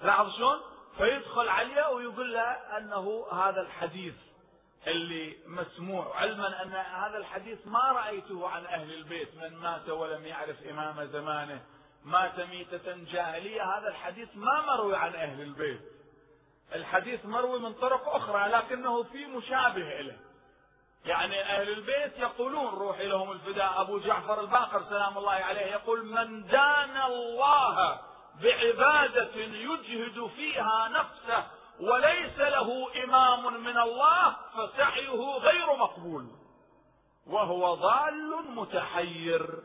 لاحظ شلون؟ فيدخل عليه ويقول له أنه هذا الحديث اللي مسموع علما أن هذا الحديث ما رأيته عن أهل البيت من مات ولم يعرف إمام زمانه مات ميتة جاهلية. هذا الحديث ما مروي عن أهل البيت. الحديث مروي من طرق أخرى لكنه في مشابه له يعني أهل البيت يقولون روحي لهم الفداء. أبو جعفر الباقر سلام الله عليه يقول من دان الله بعبادة يجهد فيها نفسه وليس له إمام من الله فسعيه غير مقبول وهو ضال متحير.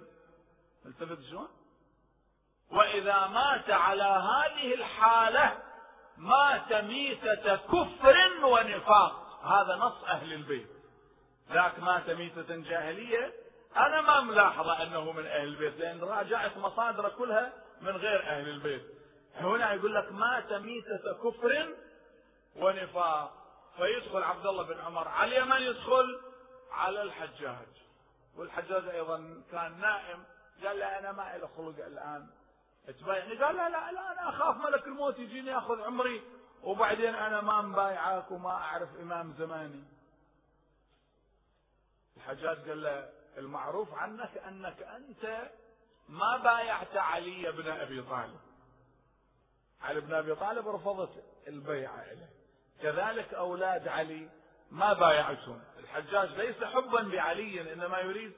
التفت شلون؟ وإذا مات على هذه الحالة مات ميتة كفر ونفاق. هذا نص أهل البيت. ذاك مات ميتة جاهلية. أنا ما ملاحظة أنه من أهل البيت لأن راجعت مصادر كلها من غير أهل البيت. هنا يقول لك مات ميتة كفر ونفاق. فيدخل عبد الله بن عمر على اليمن يدخل على الحجاج. والحجاج أيضا كان نائم. قال له أنا ما لي خلق الآن. تبايعني قال لا لا لا أنا أخاف ملك الموت يجيني يأخذ عمري وبعدين أنا ما مبايعك وما أعرف إمام زماني. الحجاج قال له المعروف عنك أنك أنت ما بايعت علي بن أبي طالب. علي بن أبي طالب رفضت البيعة له. كذلك أولاد علي ما بايعتهم. الحجاج ليس حبا بعلي إنما يريد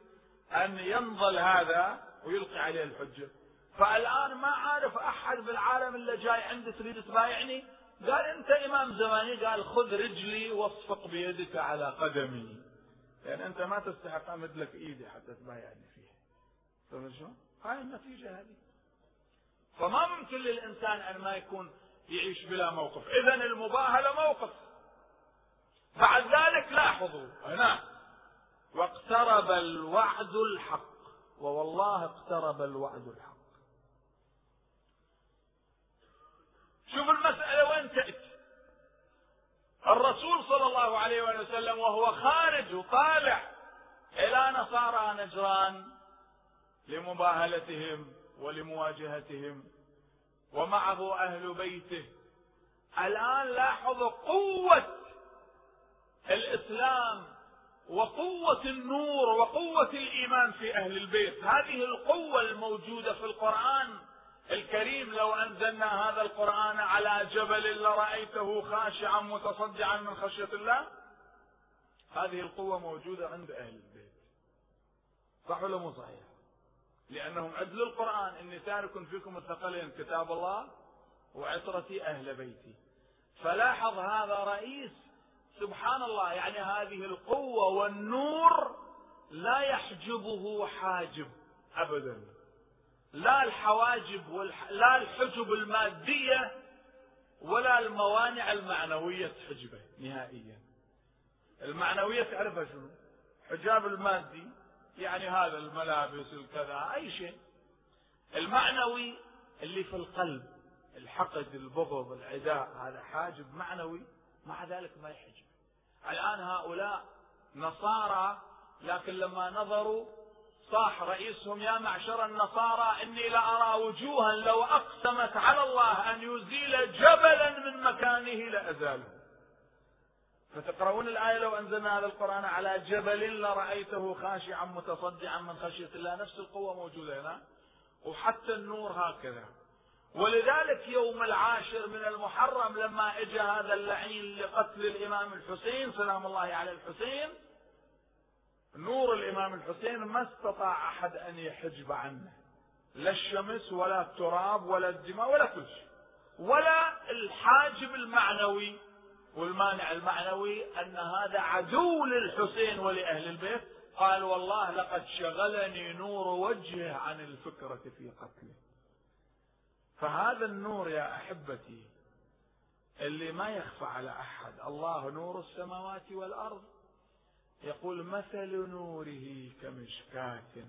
أن ينضل هذا ويلقي عليه الحجة. فالآن ما عارف أحد بالعالم إلا جاي عندي تريد تبايعني؟ قال أنت إمام زماني قال خذ رجلي واصفق بيدك على قدمي. يعني أنت ما تستحق أمد لك إيدي حتى تبايعني فيها. فهمت شلون؟ هاي النتيجة هذه. فما ممكن للإنسان أن ما يكون يعيش بلا موقف. إذا المباهلة موقف. بعد ذلك لاحظوا. هنا. واقترب الوعد الحق. ووالله اقترب الوعد الحق. شوف المسألة وين تأتي. الرسول صلى الله عليه وسلم وهو خارج وطالع إلى نصارى نجران لمباهلتهم ولمواجهتهم ومعه أهل بيته. الآن لاحظوا قوة الإسلام وقوة النور وقوة الإيمان في أهل البيت. هذه القوة الموجودة في القرآن الكريم لو أنزلنا هذا القرآن على جبل لرأيته خاشعا متصدعا من خشية الله هذه القوة موجودة عند أهل البيت. صح ولا مو صحيح؟ لأنهم عدلوا القرآن. إني تارك فيكم الثقلين كتاب الله وعترتي أهل بيتي. فلاحظ هذا رئيس سبحان الله يعني هذه القوة والنور لا يحجبه حاجب أبدا. لا الحواجب والح... لا الحجب المادية ولا الموانع المعنوية تحجبه نهائيا. المعنوية تعرفها شنو؟ حجاب المادي يعني هذا الملابس الكذا أي شيء. المعنوي اللي في القلب الحقد البغض العداء هذا حاجب معنوي مع ذلك ما يحجب. الآن هؤلاء نصارى لكن لما نظروا صاح رئيسهم يا معشر النصارى إني لأرى وجوها لو أقسمت على الله أن يزيل جبلا من مكانه لأزاله فتقرؤون الآية لو أنزلنا هذا القرآن على جبل لرأيته خاشعا متصدعا من خشية الله نفس القوة موجودة هنا وحتى النور هكذا. ولذلك يوم العاشر من المحرم لما اجى هذا اللعين لقتل الإمام الحسين سلام الله على الحسين نور الإمام الحسين ما استطاع أحد أن يحجب عنه. لا الشمس ولا التراب ولا الدماء ولا كل شيء. ولا الحاجب المعنوي. والمانع المعنوي أن هذا عدو للحسين ولأهل البيت. قال والله لقد شغلني نور وجهه عن الفكرة في قتله. فهذا النور يا أحبتي اللي ما يخفى على أحد. الله نور السماوات والأرض. يقول مثل نوره كمشكاة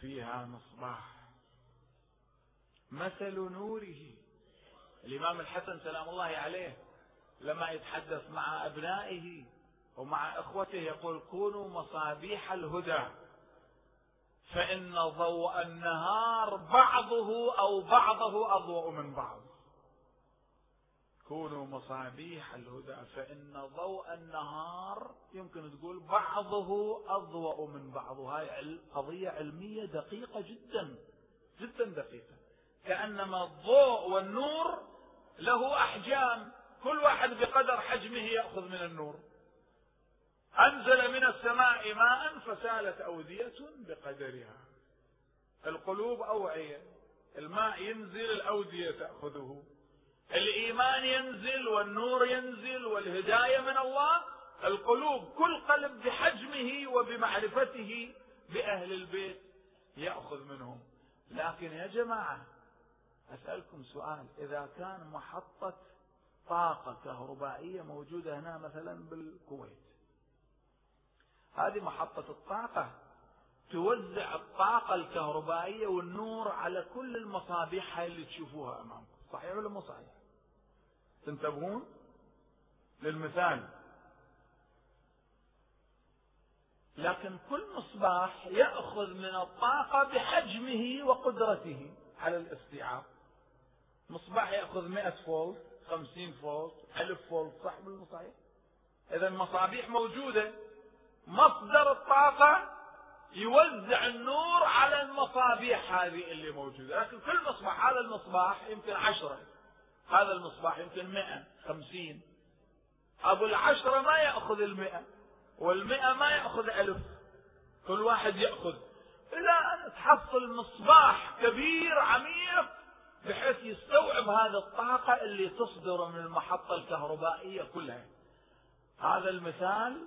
فيها مصباح. مثل نوره. الإمام الحسن سلام الله عليه لما يتحدث مع أبنائه ومع إخوته يقول كونوا مصابيح الهدى فإن ضوء النهار بعضه أو بعضه أضوأ من بعض. كونوا مصابيح الهدى فإن ضوء النهار يمكن تقول بعضه أضوأ من بعض هاي قضية علمية دقيقة جدا جدا دقيقة. كأنما الضوء والنور له أحجام كل واحد بقدر حجمه يأخذ من النور. أنزل من السماء ماء فسالت أودية بقدرها. القلوب أوعية الماء ينزل الأودية تأخذه. الإيمان ينزل والنور ينزل والهداية من الله القلوب كل قلب بحجمه وبمعرفته بأهل البيت يأخذ منهم. لكن يا جماعة أسألكم سؤال إذا كان محطة طاقة كهربائية موجودة هنا مثلا بالكويت هذه محطة الطاقة توزع الطاقة الكهربائية والنور على كل المصابيح اللي تشوفوها أمامكم صحيح ولا مو صحيح؟ تنتبهون للمثال. لكن كل مصباح يأخذ من الطاقة بحجمه وقدرته على الاستيعاب. مصباح يأخذ 100 فولت 50 فولت 1000 فولت صح بالمصابيح إذا المصابيح موجودة. مصدر الطاقة يوزع النور على المصابيح هذه اللي موجودة. لكن كل مصباح هذا المصباح يمكن عشرة. هذا المصباح يمكن مئة خمسين. أبو العشرة ما يأخذ المئة والمئة ما يأخذ ألف. كل واحد يأخذ. إلى أن تحصل مصباح كبير عميق بحيث يستوعب هذه الطاقة اللي تصدر من المحطة الكهربائية كلها. هذا المثال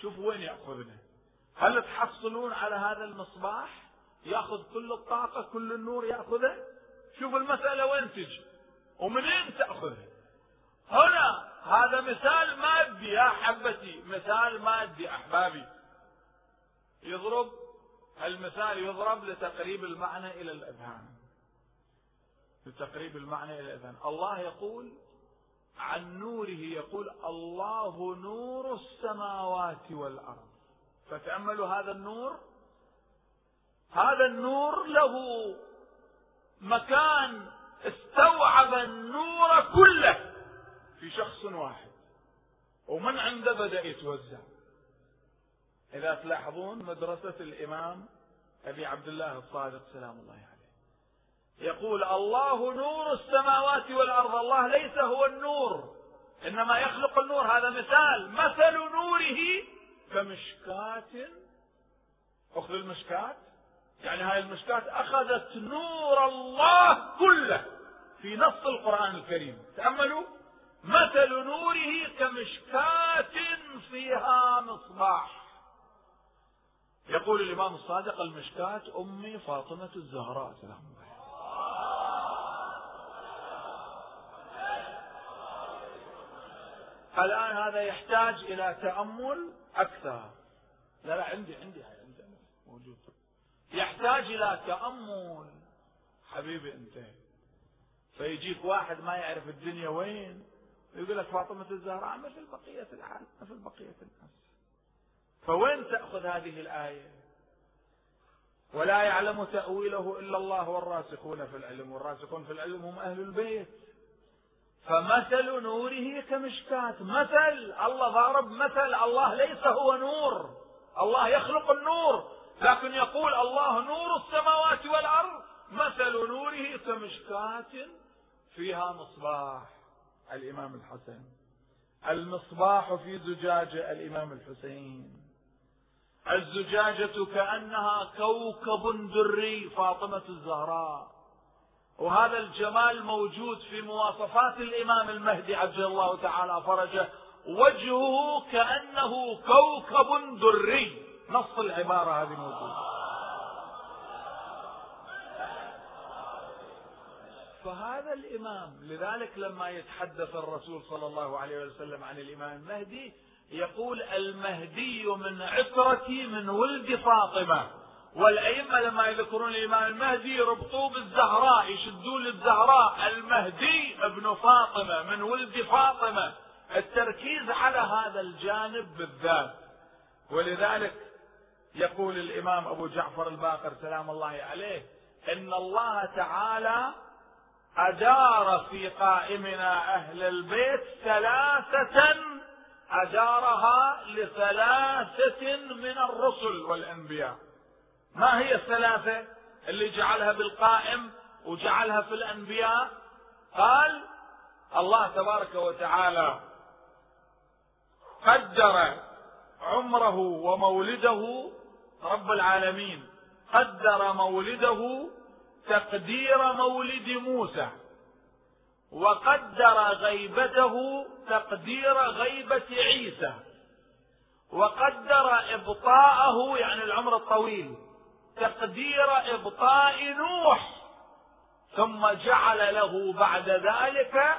شوف وين يأخذنا. هل تحصلون على هذا المصباح؟ يأخذ كل الطاقة كل النور يأخذه؟ شوف المسألة وين تجي. ومنين تأخذها هنا هذا مثال مادي يا حبتي مثال مادي أحبابي. يضرب المثال يضرب لتقريب المعنى إلى الأذهان. لتقريب المعنى إلى الأذهان. الله يقول عن نوره يقول الله نور السماوات والأرض. فتأملوا هذا النور. هذا النور له مكان استوعب النور كله في شخص واحد. ومن عنده بدأ يتوزع. إذا تلاحظون مدرسة الإمام أبي عبد الله الصادق سلام الله عليه. يقول الله نور السماوات والأرض الله ليس هو النور إنما يخلق النور. هذا مثال. مثل نوره كمشكاة. أخذ المشكاة. يعني هاي المشكاة أخذت نور الله كله في نص القرآن الكريم. تأملوا؟ مثل نوره كمشكاة فيها مصباح. يقول الإمام الصادق المشكاة أمي فاطمة الزهراء سلام الله الآن هذا يحتاج إلى تأمل أكثر. لا لا عندي عندي هاي عندي. موجود. يحتاج إلى تأمل. حبيبي أنت. فيجيك واحد ما يعرف الدنيا وين يقول لك فاطمة الزهراء مثل بقية العالم مثل بقية الناس. فوين تأخذ هذه الآية؟ ولا يعلم تأويله إلا الله والراسخون في العلم والراسخون في العلم هم أهل البيت. فمثل نوره كمشكاة مثل الله ضارب مثل الله ليس هو نور الله يخلق النور. لكن يقول الله نور السماوات والأرض مثل نوره كمشكاة فيها مصباح الإمام الحسن. المصباح في زجاجة الإمام الحسين. الزجاجة كأنها كوكب دري فاطمة الزهراء. وهذا الجمال موجود في مواصفات الإمام المهدي عجل الله تعالى فرجه وجهه كأنه كوكب دري. نص العبارة هذه موجودة. فهذا الإمام لذلك لما يتحدث الرسول صلى الله عليه وسلم عن الإمام المهدي يقول المهدي من عترتي من ولد فاطمة. والأئمة لما يذكرون الإمام المهدي يربطوه بالزهراء يشدون للزهراء. المهدي ابن فاطمة من ولد فاطمة. التركيز على هذا الجانب بالذات. ولذلك يقول الإمام أبو جعفر الباقر سلام الله عليه إن الله تعالى أدار في قائمنا أهل البيت ثلاثة أدارها لثلاثة من الرسل والأنبياء. ما هي الثلاثة؟ اللي جعلها بالقائم وجعلها في الأنبياء. قال الله تبارك وتعالى قدر عمره ومولده رب العالمين قدر مولده تقدير مولد موسى وقدر غيبته تقدير غيبة عيسى وقدر إبطاءه يعني العمر الطويل تقدير إبطاء نوح ثم جعل له بعد ذلك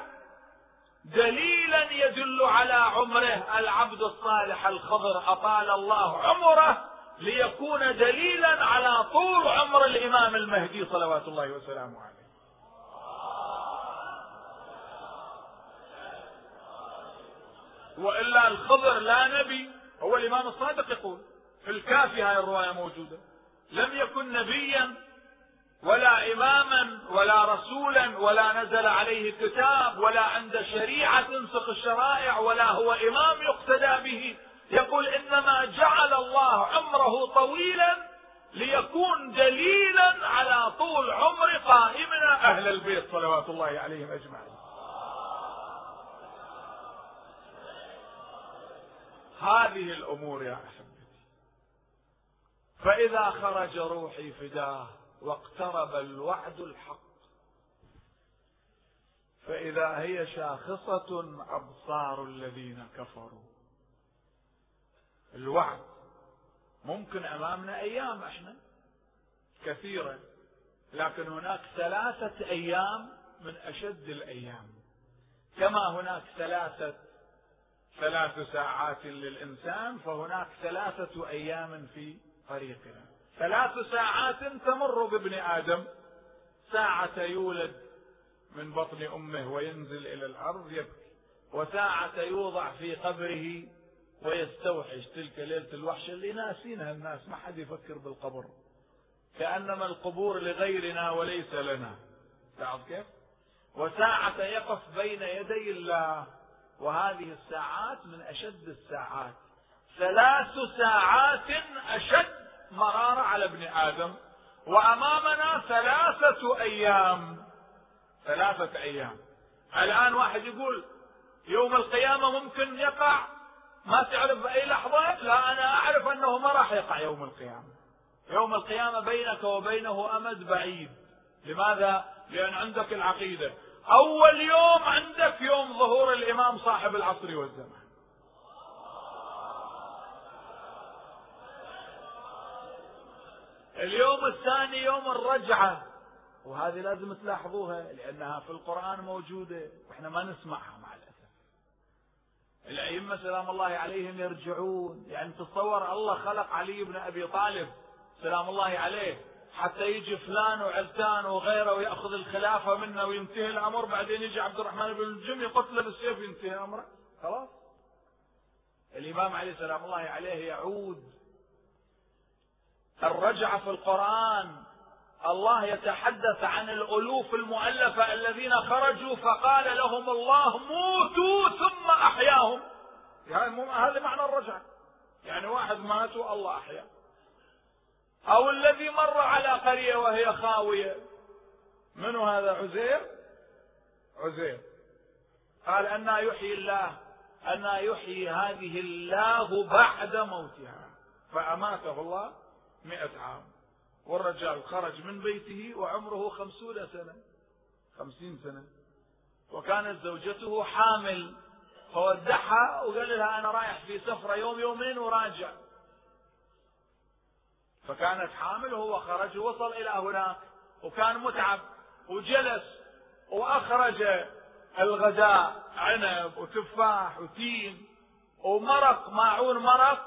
دليلا يدل على عمره العبد الصالح الخضر أطال الله عمره. ليكون دليلا على طول عمر الإمام المهدي صلوات الله وسلامه عليه. وإلا الخضر لا نبي. هو الإمام الصادق يقول في الكافي هاي الرواية موجودة. لم يكن نبيا ولا إماما ولا رسولا ولا نزل عليه كتاب ولا عند شريعة تنسخ الشرائع ولا هو إمام يقتدى به. يقول إنما جعل الله عمره طويلا ليكون دليلا على طول عمر قائمنا. أهل البيت صلوات الله عليهم أجمعين. هذه الأمور يا أحبتي. فإذا خرج روحي فداه واقترب الوعد الحق. فإذا هي شاخصة أبصار الذين كفروا. الوعد. ممكن أمامنا أيام إحنا كثيرة لكن هناك ثلاثة أيام من أشد الأيام. كما هناك ثلاثة ثلاث ساعات للإنسان فهناك ثلاثة أيام في طريقنا. ثلاث ساعات تمر بابن آدم. ساعة يولد من بطن أمه وينزل إلى الأرض يبكي. وساعة يوضع في قبره ويستوحش تلك ليلة الوحشة اللي ناسينها الناس ما حد يفكر بالقبر. كأنما القبور لغيرنا وليس لنا. تعرف كيف؟ وساعة يقف بين يدي الله وهذه الساعات من أشد الساعات. ثلاث ساعات أشد مرارة على ابن آدم وأمامنا ثلاثة أيام. ثلاثة أيام. الآن واحد يقول يوم القيامة ممكن يقع؟ ما تعرف بأي لحظة؟ لا أنا أعرف أنه ما راح يقع يوم القيامة. يوم القيامة بينك وبينه أمد بعيد. لماذا؟ لأن عندك العقيدة. أول يوم عندك يوم ظهور الإمام صاحب العصر والزمان. اليوم الثاني يوم الرجعة. وهذه لازم تلاحظوها لأنها في القرآن موجودة وإحنا ما نسمعها الأئمة سلام الله عليهم يرجعون يعني تصور الله خلق علي بن أبي طالب سلام الله عليه حتى يجي فلان وعلتان وغيره ويأخذ الخلافة منه وينتهي الأمر بعدين يجي عبد الرحمن بن الجم يقتله بالسيف ينتهي أمره. خلاص. الإمام علي سلام الله عليه يعود. الرجعة في القرآن الله يتحدث عن الألوف المؤلفة الذين خرجوا فقال لهم الله موتوا ثم أحياهم. يعني هذا معنى الرجعة يعني واحد مات والله أحياه أو الذي مر على قرية وهي خاوية. منو هذا؟ عزير؟ عزير. قال أنا يحيي الله أنا يحيي هذه الله بعد موتها. فأماته الله مئة عام. والرجال خرج من بيته وعمره خمسون سنة خمسين سنة. وكانت زوجته حامل فودعها وقال لها أنا رايح في سفرة يوم يومين وراجع. فكانت حامل وهو خرج ووصل إلى هناك وكان متعب وجلس وأخرج الغداء عنب وتفاح وتين ومرق ماعون مرق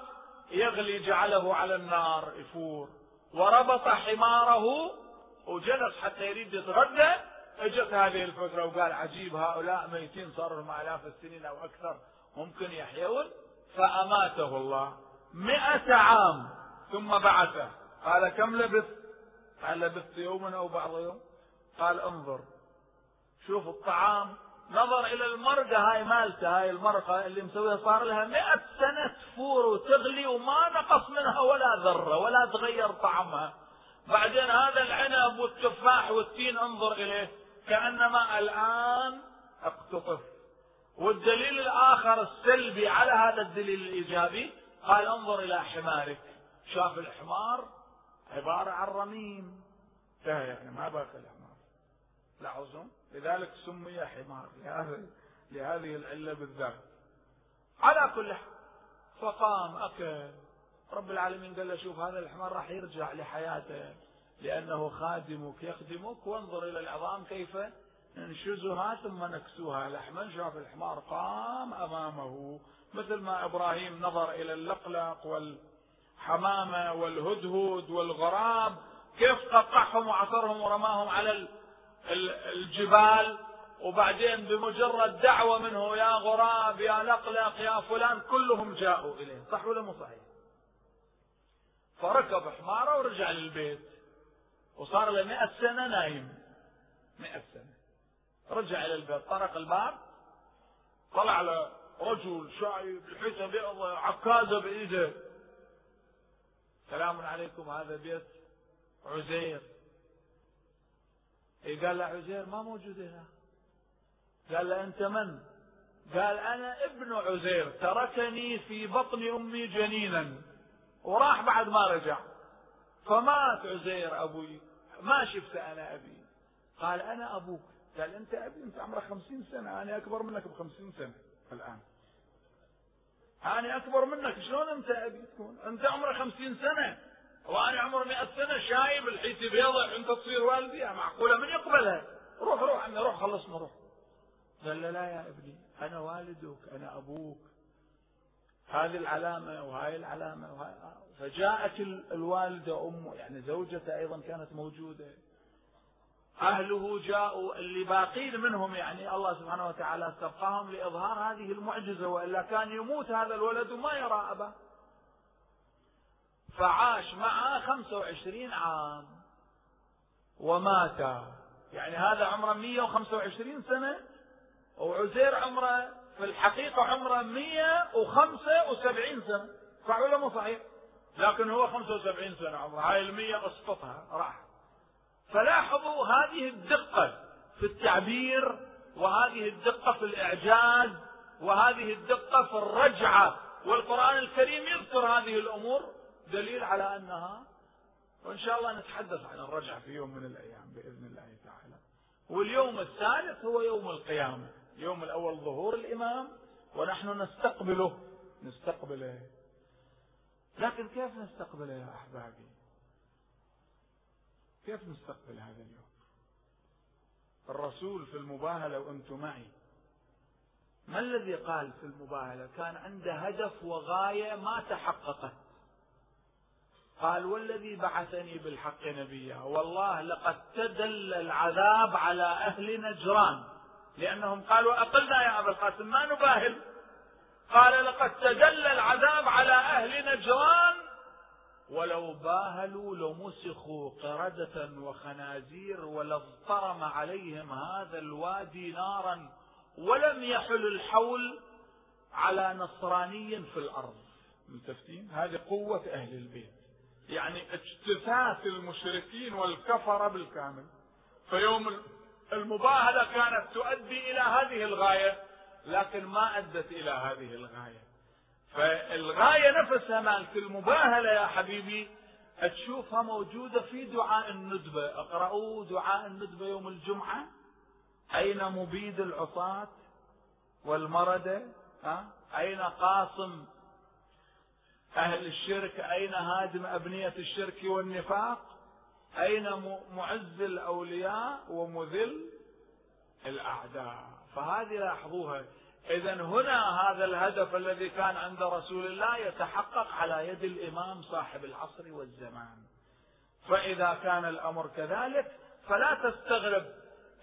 يغلي جعله على النار يفور. وربط حماره وجلس حتى يريد يتغدى. اجت هذه الفترة وقال عجيب هؤلاء ميتين صار لهم آلاف السنين أو أكثر ممكن يحيون. فأماته الله مئة عام ثم بعثه. قال كم لبثت؟ قال لبثت يوما أو بعض يوم. قال انظر شوف الطعام نظر إلى المرقة هاي مالته هاي المرقة اللي مسويها صار لها مئة سنة تفور وتغلي وما نقص منها ولا ذرة ولا تغير طعمها. بعدين هذا العنب والتفاح والتين انظر إليه كأنما الآن اقتطف. والدليل الآخر السلبي على هذا الدليل الإيجابي قال انظر إلى حمارك. شاف الحمار؟ عبارة عن رميم. انتهى يعني ما باقي الحمار لاحظتم لذلك سمي حمار لهذه العلة بالذات. على كل حال فقام أكل. رب العالمين قال له شوف هذا الحمار راح يرجع لحياته لأنه خادمك يخدمك. وانظر إلى العظام كيف ننشزها ثم نكسوها. لحما شاف الحمار قام أمامه. مثل ما إبراهيم نظر إلى اللقلق والحمامة والهدهد والغراب كيف قطعهم وعصرهم ورماهم على الجبال وبعدين بمجرد دعوة منه يا غراب يا لقلق يا فلان كلهم جاءوا إليه. صح ولا مو صحيح؟ فركب حمارة ورجع للبيت. وصار له مئة سنة نايم. مئة سنة. رجع إلى البيت طرق الباب طلع له رجل شايب لحيته بيضة عكازة بإيده. سلام عليكم هذا بيت عزير. إيه قال له عزير ما موجود هنا. قال له أنت من؟ قال أنا ابن عزير تركني في بطن أمي جنينا. وراح بعد ما رجع. فمات عزير أبوي. ما شفت أنا أبي. قال أنا أبوك. قال أنت أبي أنت عمرك خمسين سنة. أنا أكبر منك بخمسين سنة الآن. أنا أكبر منك. شلون أنت أبي تكون؟ أنت عمرك خمسين سنة. وأنا عمري مئة سنة. شايب الحيتي بيضة أنت تصير والدي معقولة من يقبلها؟ روح روح عمي روح خلصنا روح. قال له لا يا ابني أنا والدك أنا أبوك. هذه العلامة وهاي العلامة وهاي. فجاءت الوالدة أمه يعني زوجته أيضا كانت موجودة. أهله جاءوا اللي باقين منهم يعني الله سبحانه وتعالى أستبقاهم لإظهار هذه المعجزة وإلا كان يموت هذا الولد وما يرى أباه. فعاش معه 25 عام. ومات. يعني هذا عمره 125 سنة وعزير عمره في الحقيقة عمره 175 سنة. صح ولا مو صحيح؟ لكن هو 75 سنة عمره. هاي المية اسقطها راح. فلاحظوا هذه الدقة في التعبير وهذه الدقة في الإعجاز وهذه الدقة في الرجعة. والقرآن الكريم يذكر هذه الأمور. دليل على أنها وإن شاء الله نتحدث عن الرجعة في يوم من الأيام بإذن الله تعالى. واليوم الثالث هو يوم القيامة اليوم الأول ظهور الإمام ونحن نستقبله. نستقبله. لكن كيف نستقبله يا أحبابي؟ كيف نستقبل هذا اليوم؟ الرسول في المباهلة وأنتم معي ما الذي قال في المباهلة؟ كان عنده هدف وغاية ما تحققت. قال والذي بعثني بالحق نبيا. والله لقد تدل العذاب على أهل نجران لأنهم قالوا أقلنا يا أبا القاسم ما نباهل. قال لقد تدل العذاب على أهل نجران ولو باهلوا لمسخوا قردة وخنازير ولاضطرم عليهم هذا الوادي نارا ولم يحل الحول على نصراني في الأرض. ملتفتين هذه قوة أهل البيت. يعني اجتثاث المشركين والكفرة بالكامل. فيوم المباهلة كانت تؤدي إلى هذه الغاية لكن ما أدت إلى هذه الغاية. فالغاية نفسها مالت المباهلة يا حبيبي تشوفها موجودة في دعاء الندبة. اقرأوا دعاء الندبة يوم الجمعة. أين مبيد العصاة والمردة؟ ها؟ أين قاصم أهل الشرك أين هادم أبنية الشرك والنفاق؟ أين معز الأولياء ومذل الأعداء؟ فهذه لاحظوها. إذا هنا هذا الهدف الذي كان عند رسول الله يتحقق على يد الإمام صاحب العصر والزمان. فإذا كان الأمر كذلك فلا تستغرب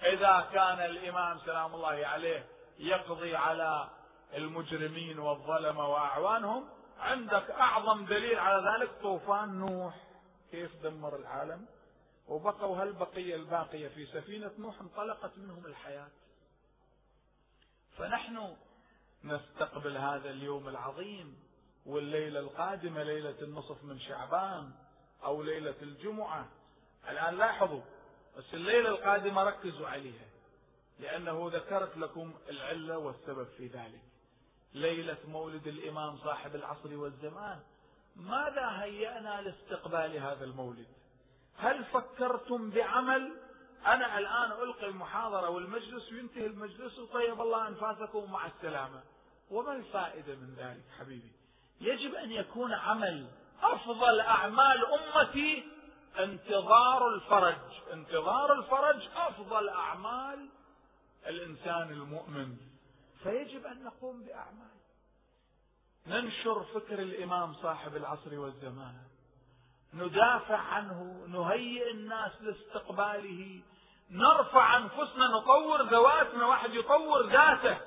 إذا كان الإمام سلام الله عليه يقضي على المجرمين والظلمة وأعوانهم. عندك أعظم دليل على ذلك طوفان نوح. كيف دمر العالم؟ وبقوا هالبقية الباقية في سفينة نوح انطلقت منهم الحياة. فنحن نستقبل هذا اليوم العظيم والليلة القادمة ليلة النصف من شعبان أو ليلة الجمعة. الآن لاحظوا بس الليلة القادمة ركزوا عليها لأنه ذكرت لكم العلة والسبب في ذلك. ليلة مولد الإمام صاحب العصر والزمان ماذا هيأنا لاستقبال هذا المولد؟ هل فكرتم بعمل؟ أنا الآن ألقي المحاضرة والمجلس وينتهي المجلس وطيب الله أنفاسكم مع السلامة. وما الفائدة من ذلك حبيبي؟ يجب أن يكون عمل أفضل أعمال أمتي انتظار الفرج. انتظار الفرج أفضل أعمال الإنسان المؤمن. فيجب أن نقوم بأعمال. ننشر فكر الإمام صاحب العصر والزمان. ندافع عنه نهيئ الناس لاستقباله. نرفع أنفسنا نطور ذواتنا واحد يطور ذاته.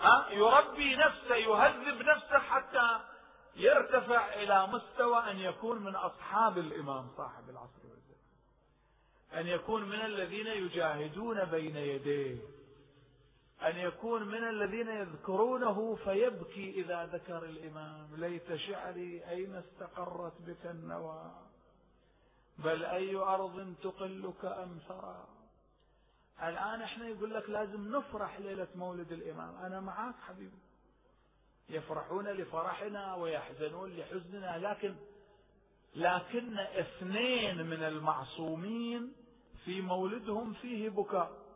ها؟ يربي نفسه يهذب نفسه حتى يرتفع إلى مستوى أن يكون من أصحاب الإمام صاحب العصر والزمان. أن يكون من الذين يجاهدون بين يديه. أن يكون من الذين يذكرونه فيبكي إذا ذكر الإمام. ليت شعري أين استقرت بك النوى؟ بل أي أرض تقلك أم ثرى الآن إحنا يقول لك لازم نفرح ليلة مولد الإمام. أنا معاك حبيبي. يفرحون لفرحنا ويحزنون لحزننا لكن لكن اثنين من المعصومين في مولدهم فيه بكاء.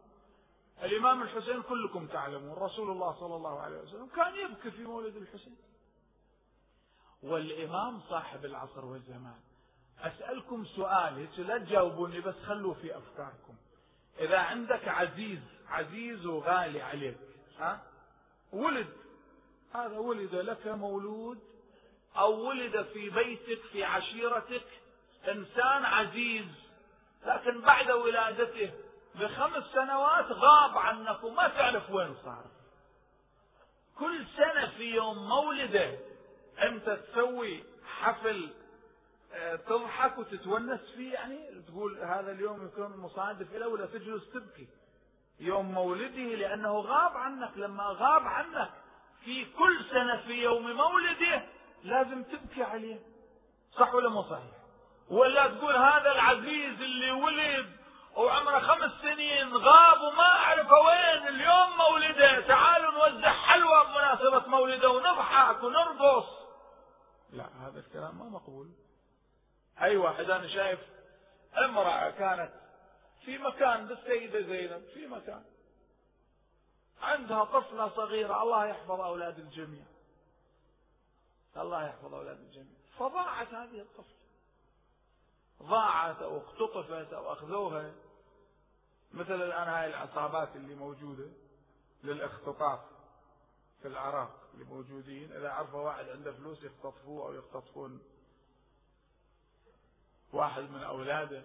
الإمام الحسين كلكم تعلمون رسول الله صلى الله عليه وسلم كان يبكي في مولد الحسين. والإمام صاحب العصر والزمان أسألكم سؤال لا تجاوبوني بس خلوا في أفكاركم. إذا عندك عزيز عزيز وغالي عليك ها؟ ولد هذا ولد لك مولود أو ولد في بيتك في عشيرتك إنسان عزيز لكن بعد ولادته بخمس سنوات غاب عنك وما تعرف وين صار. كل سنة في يوم مولدة أنت تسوي حفل آه، تضحك وتتونس فيه يعني تقول هذا اليوم يكون مصادف له ولا تجلس تبكي. يوم مولده لأنه غاب عنك لما غاب عنك في كل سنة في يوم مولده لازم تبكي عليه. صح ولا مو صحيح؟ ولا تقول هذا العزيز اللي ولد وعمره خمس سنين غاب وما أعرف وين. اليوم مولده. تعالوا نوزع حلوى بمناسبة مولده ونضحك ونرقص. لا هذا الكلام ما مقبول. أي واحد؟ أنا شايف امرأة كانت في مكان بالسيدة زينب في مكان عندها طفلة صغيرة. الله يحفظ أولاد الجميع. الله يحفظ أولاد الجميع. فضاعت هذه الطفلة. ضاعت أو اختطفت أو أخذوها. مثل الآن هاي العصابات اللي موجودة للاختطاف في العراق اللي موجودين إذا عرفوا واحد عنده فلوس يختطفوه أو يختطفون واحد من أولاده.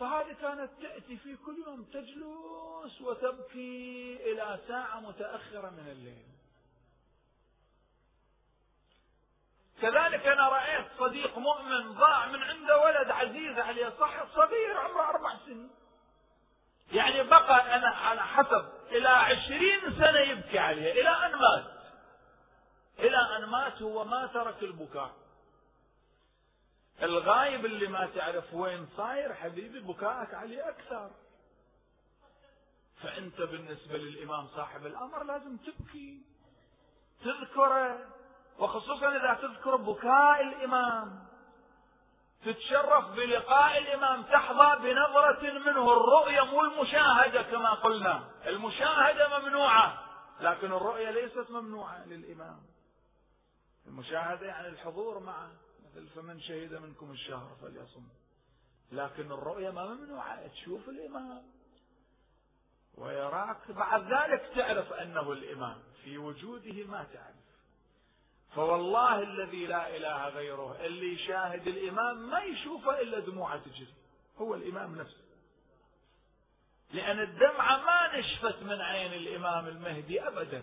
فهذه كانت تأتي في كل يوم تجلس وتبكي إلى ساعة متأخرة من الليل. كذلك أنا رأيت صديق مؤمن ضاع من عنده ولد عزيز عليه صح صغير عمره أربع سنين. يعني بقى أنا على حسب إلى عشرين سنة يبكي عليه إلى أن مات. إلى أن مات هو ما ترك البكاء. الغايب اللي ما تعرف وين صاير حبيبي بكاءك عليه أكثر. فأنت بالنسبة للإمام صاحب الأمر لازم تبكي تذكره. وخصوصا إذا تذكر بكاء الإمام. تتشرف بلقاء الإمام تحظى بنظرة منه الرؤية مو المشاهدة كما قلنا. المشاهدة ممنوعة لكن الرؤية ليست ممنوعة للإمام. المشاهدة يعني الحضور معه. مثل فمن شهد منكم الشهر فليصم. لكن الرؤية ما ممنوعة. تشوف الإمام. ويراك بعد ذلك تعرف أنه الإمام. في وجوده ما تعرف. فوالله الذي لا إله غيره اللي يشاهد الإمام ما يشوفه إلا دموعه تجري هو الإمام نفسه. لأن الدمعة ما نشفت من عين الإمام المهدي أبدا.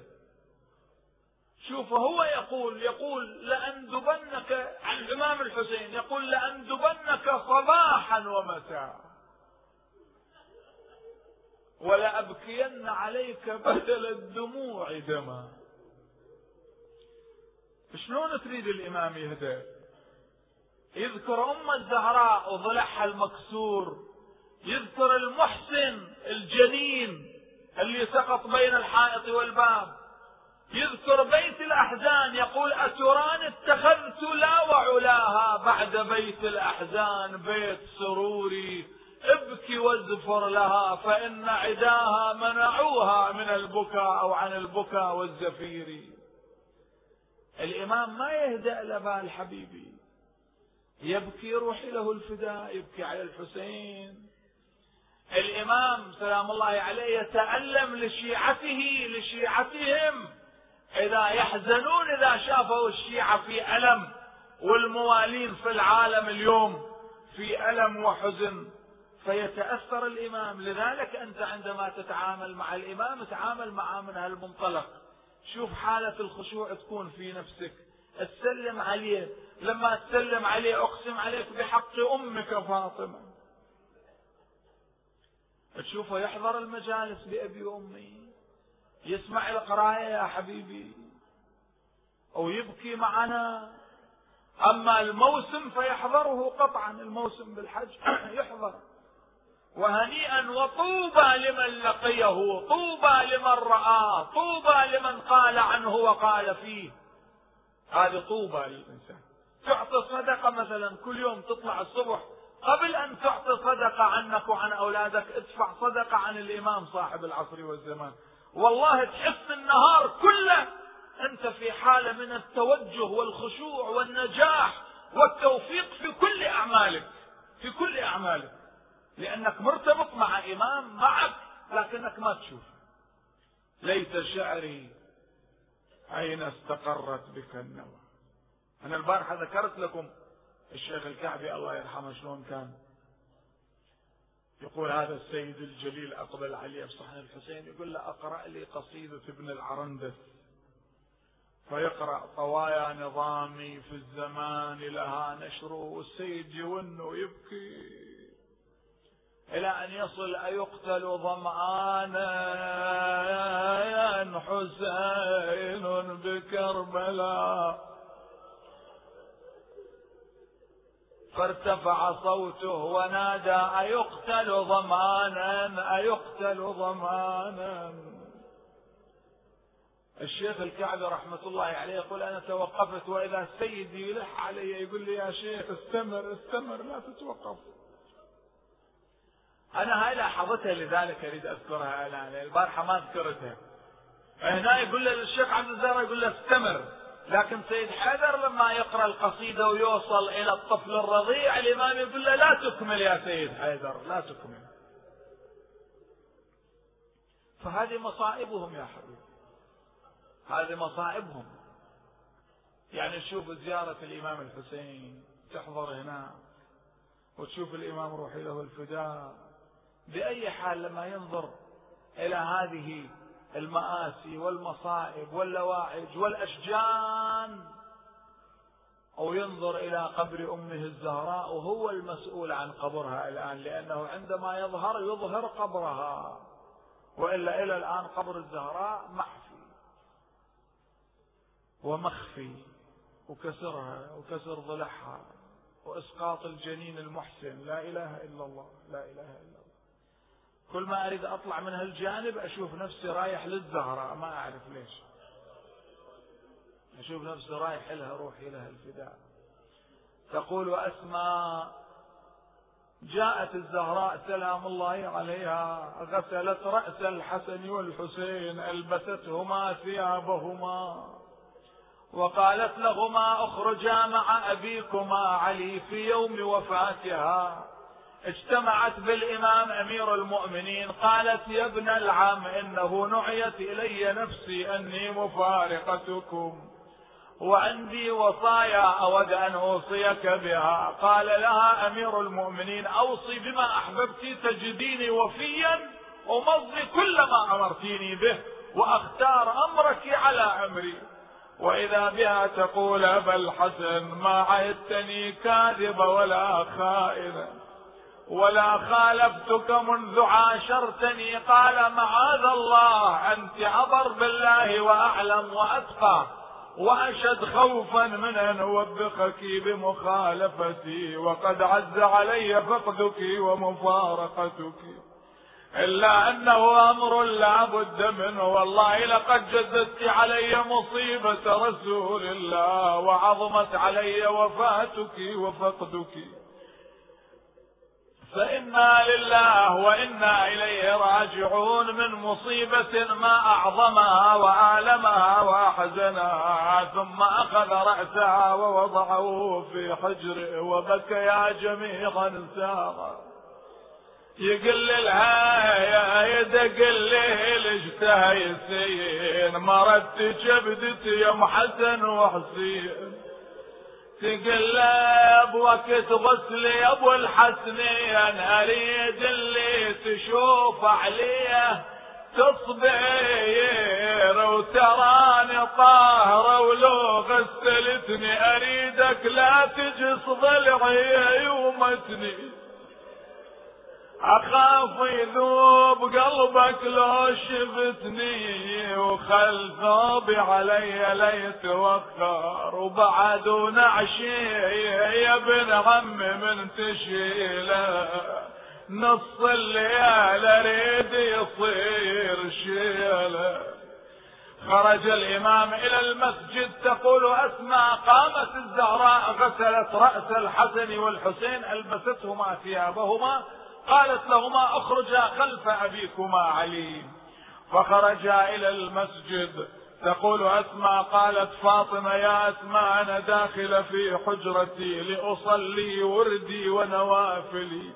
شوف هو يقول يقول لأندبنك عن الإمام الحسين يقول لأندبنك صباحا ومساء. ولأبكين عليك بدل الدموع دما شلون تريد الإمام يهدى؟ يذكر أم الزهراء وضلعها المكسور يذكر المحسن الجنين اللي سقط بين الحائط والباب يذكر بيت الأحزان يقول أتران اتخذت لا وعلاها بعد بيت الأحزان بيت سروري ابكي وازفر لها فإن عداها منعوها من البكاء أو عن البكاء والزفير. الإمام ما يهدأ لبال حبيبي يبكي روحي له الفداء يبكي على الحسين. الإمام سلام الله عليه يتألم لشيعته لشيعتهم. إذا يحزنون إذا شافوا الشيعة في ألم والموالين في العالم اليوم في ألم وحزن فيتأثر الإمام. لذلك أنت عندما تتعامل مع الإمام تعامل معه من هالمنطلق. شوف حالة الخشوع تكون في نفسك. تسلم عليه. لما تسلم عليه أقسم عليك بحق أمك فاطمة. تشوفه يحضر المجالس بأبي وأمي. يسمع القراية يا حبيبي. أو يبكي معنا. أما الموسم فيحضره قطعا. الموسم بالحج يحضر. وهنيئا وطوبى لمن لقيه طوبى لمن رآه طوبى لمن قال عنه وقال فيه. هذه طوبى للإنسان. تعطي صدقة مثلا كل يوم تطلع الصبح قبل أن تعطي صدقة عنك وعن أولادك ادفع صدقة عن الإمام صاحب العصر والزمان. والله تحس النهار كله أنت في حالة من التوجه والخشوع والنجاح والتوفيق في كل أعمالك في كل أعمالك. لأنك مرتبط مع إمام معك لكنك ما تشوف. ليت شعري أين استقرت بك النوى. أنا البارحة ذكرت لكم الشيخ الكعبي الله يرحمه شلون كان. يقول هذا السيد الجليل أقبل عليه بصحن الحسين يقول له أقرأ لي قصيدة ابن العرندس. فيقرأ طوايا نظامي في الزمان لها نشر والسيد يون ويبكي. إلى أن يصل أيقتل ظمآنا حسين بكربلاء. فارتفع صوته ونادى أيقتل ضمانا أيقتل ضمانا الشيخ الكعبي رحمة الله عليه يقول أنا توقفت وإذا سيدي يلح علي يقول لي يا شيخ استمر استمر لا تتوقف. أنا هاي لاحظتها لذلك أريد أذكرها الآن البارحة ما ذكرتها هنا يقول له الشيخ عبد الزهر يقول له استمر. لكن سيد حيدر لما يقرأ القصيدة ويوصل إلى الطفل الرضيع الإمام يقول له لا تكمل يا سيد حيدر لا تكمل. فهذه مصائبهم يا حبيبي. هذه مصائبهم. يعني تشوف زيارة الإمام الحسين تحضر هنا وتشوف الإمام روحي له الفداء بأي حال لما ينظر إلى هذه المآسي والمصائب واللواعج والأشجان أو ينظر إلى قبر أمه الزهراء وهو المسؤول عن قبرها الآن لأنه عندما يظهر يظهر قبرها. وإلا إلى الآن قبر الزهراء محفي ومخفي وكسرها وكسر ضلعها وإسقاط الجنين المحسن. لا إله إلا الله لا إله إلا الله. كل ما أريد أطلع من هالجانب أشوف نفسي رايح للزهراء ما أعرف ليش. أشوف نفسي رايح لها روحي لها الفداء. تقول أسماء جاءت الزهراء سلام الله عليها غسلت رأس الحسن والحسين ألبستهما ثيابهما وقالت لهما اخرجا مع أبيكما علي في يوم وفاتها. اجتمعت بالإمام أمير المؤمنين قالت يا ابن العم إنه نعيت إلي نفسي أني مفارقتكم وعندي وصايا أود أن أوصيك بها. قال لها أمير المؤمنين أوصي بما أحببت تجديني وفيا أمضي كل ما أمرتيني به وأختار أمرك على أمري. وإذا بها تقول أبا الحسن ما عهدتني كاذب ولا خائنا. ولا خالفتك منذ عاشرتني. قال معاذ الله أنت أبر بالله وأعلم وأتقى وأشد خوفا من أن أوبخك بمخالفتي وقد عز علي فقدك ومفارقتك. إلا أنه أمر لا بد منه والله لقد جددت علي مصيبة رسول الله وعظمت علي وفاتك وفقدك. فإنا لله وإنا إليه راجعون من مصيبة ما أعظمها وآلمها وأحزنها ثم أخذ رأسها ووضعه في حجره وبكى يا جميعا ساغا يقل لها يا يدق الليل اشتهيسين مرت كبدتي يا ام حسن وحسين. تقل بوقت غسلي يا أبو الحسنين أريد اللي تشوف عليه. تصبير وتراني طاهرة ولو غسلتني أريدك لا تجس ضلعي يومتني أخاف يذوب قلبك لو شفتني وخل ثوبي علي ليتوخر وبعد ونعشي يا ابن عمي من تشيله. نص الليالي أريد يصير شيله. خرج الإمام إلى المسجد تقول اسماء قامت الزهراء غسلت رأس الحسن والحسين ألبستهما ثيابهما. قالت لهما اخرجا خلف أبيكما علي. فخرجا إلى المسجد. تقول أسماء قالت فاطمة يا أسماء أنا داخله في حجرتي لأصلي وردي ونوافلي.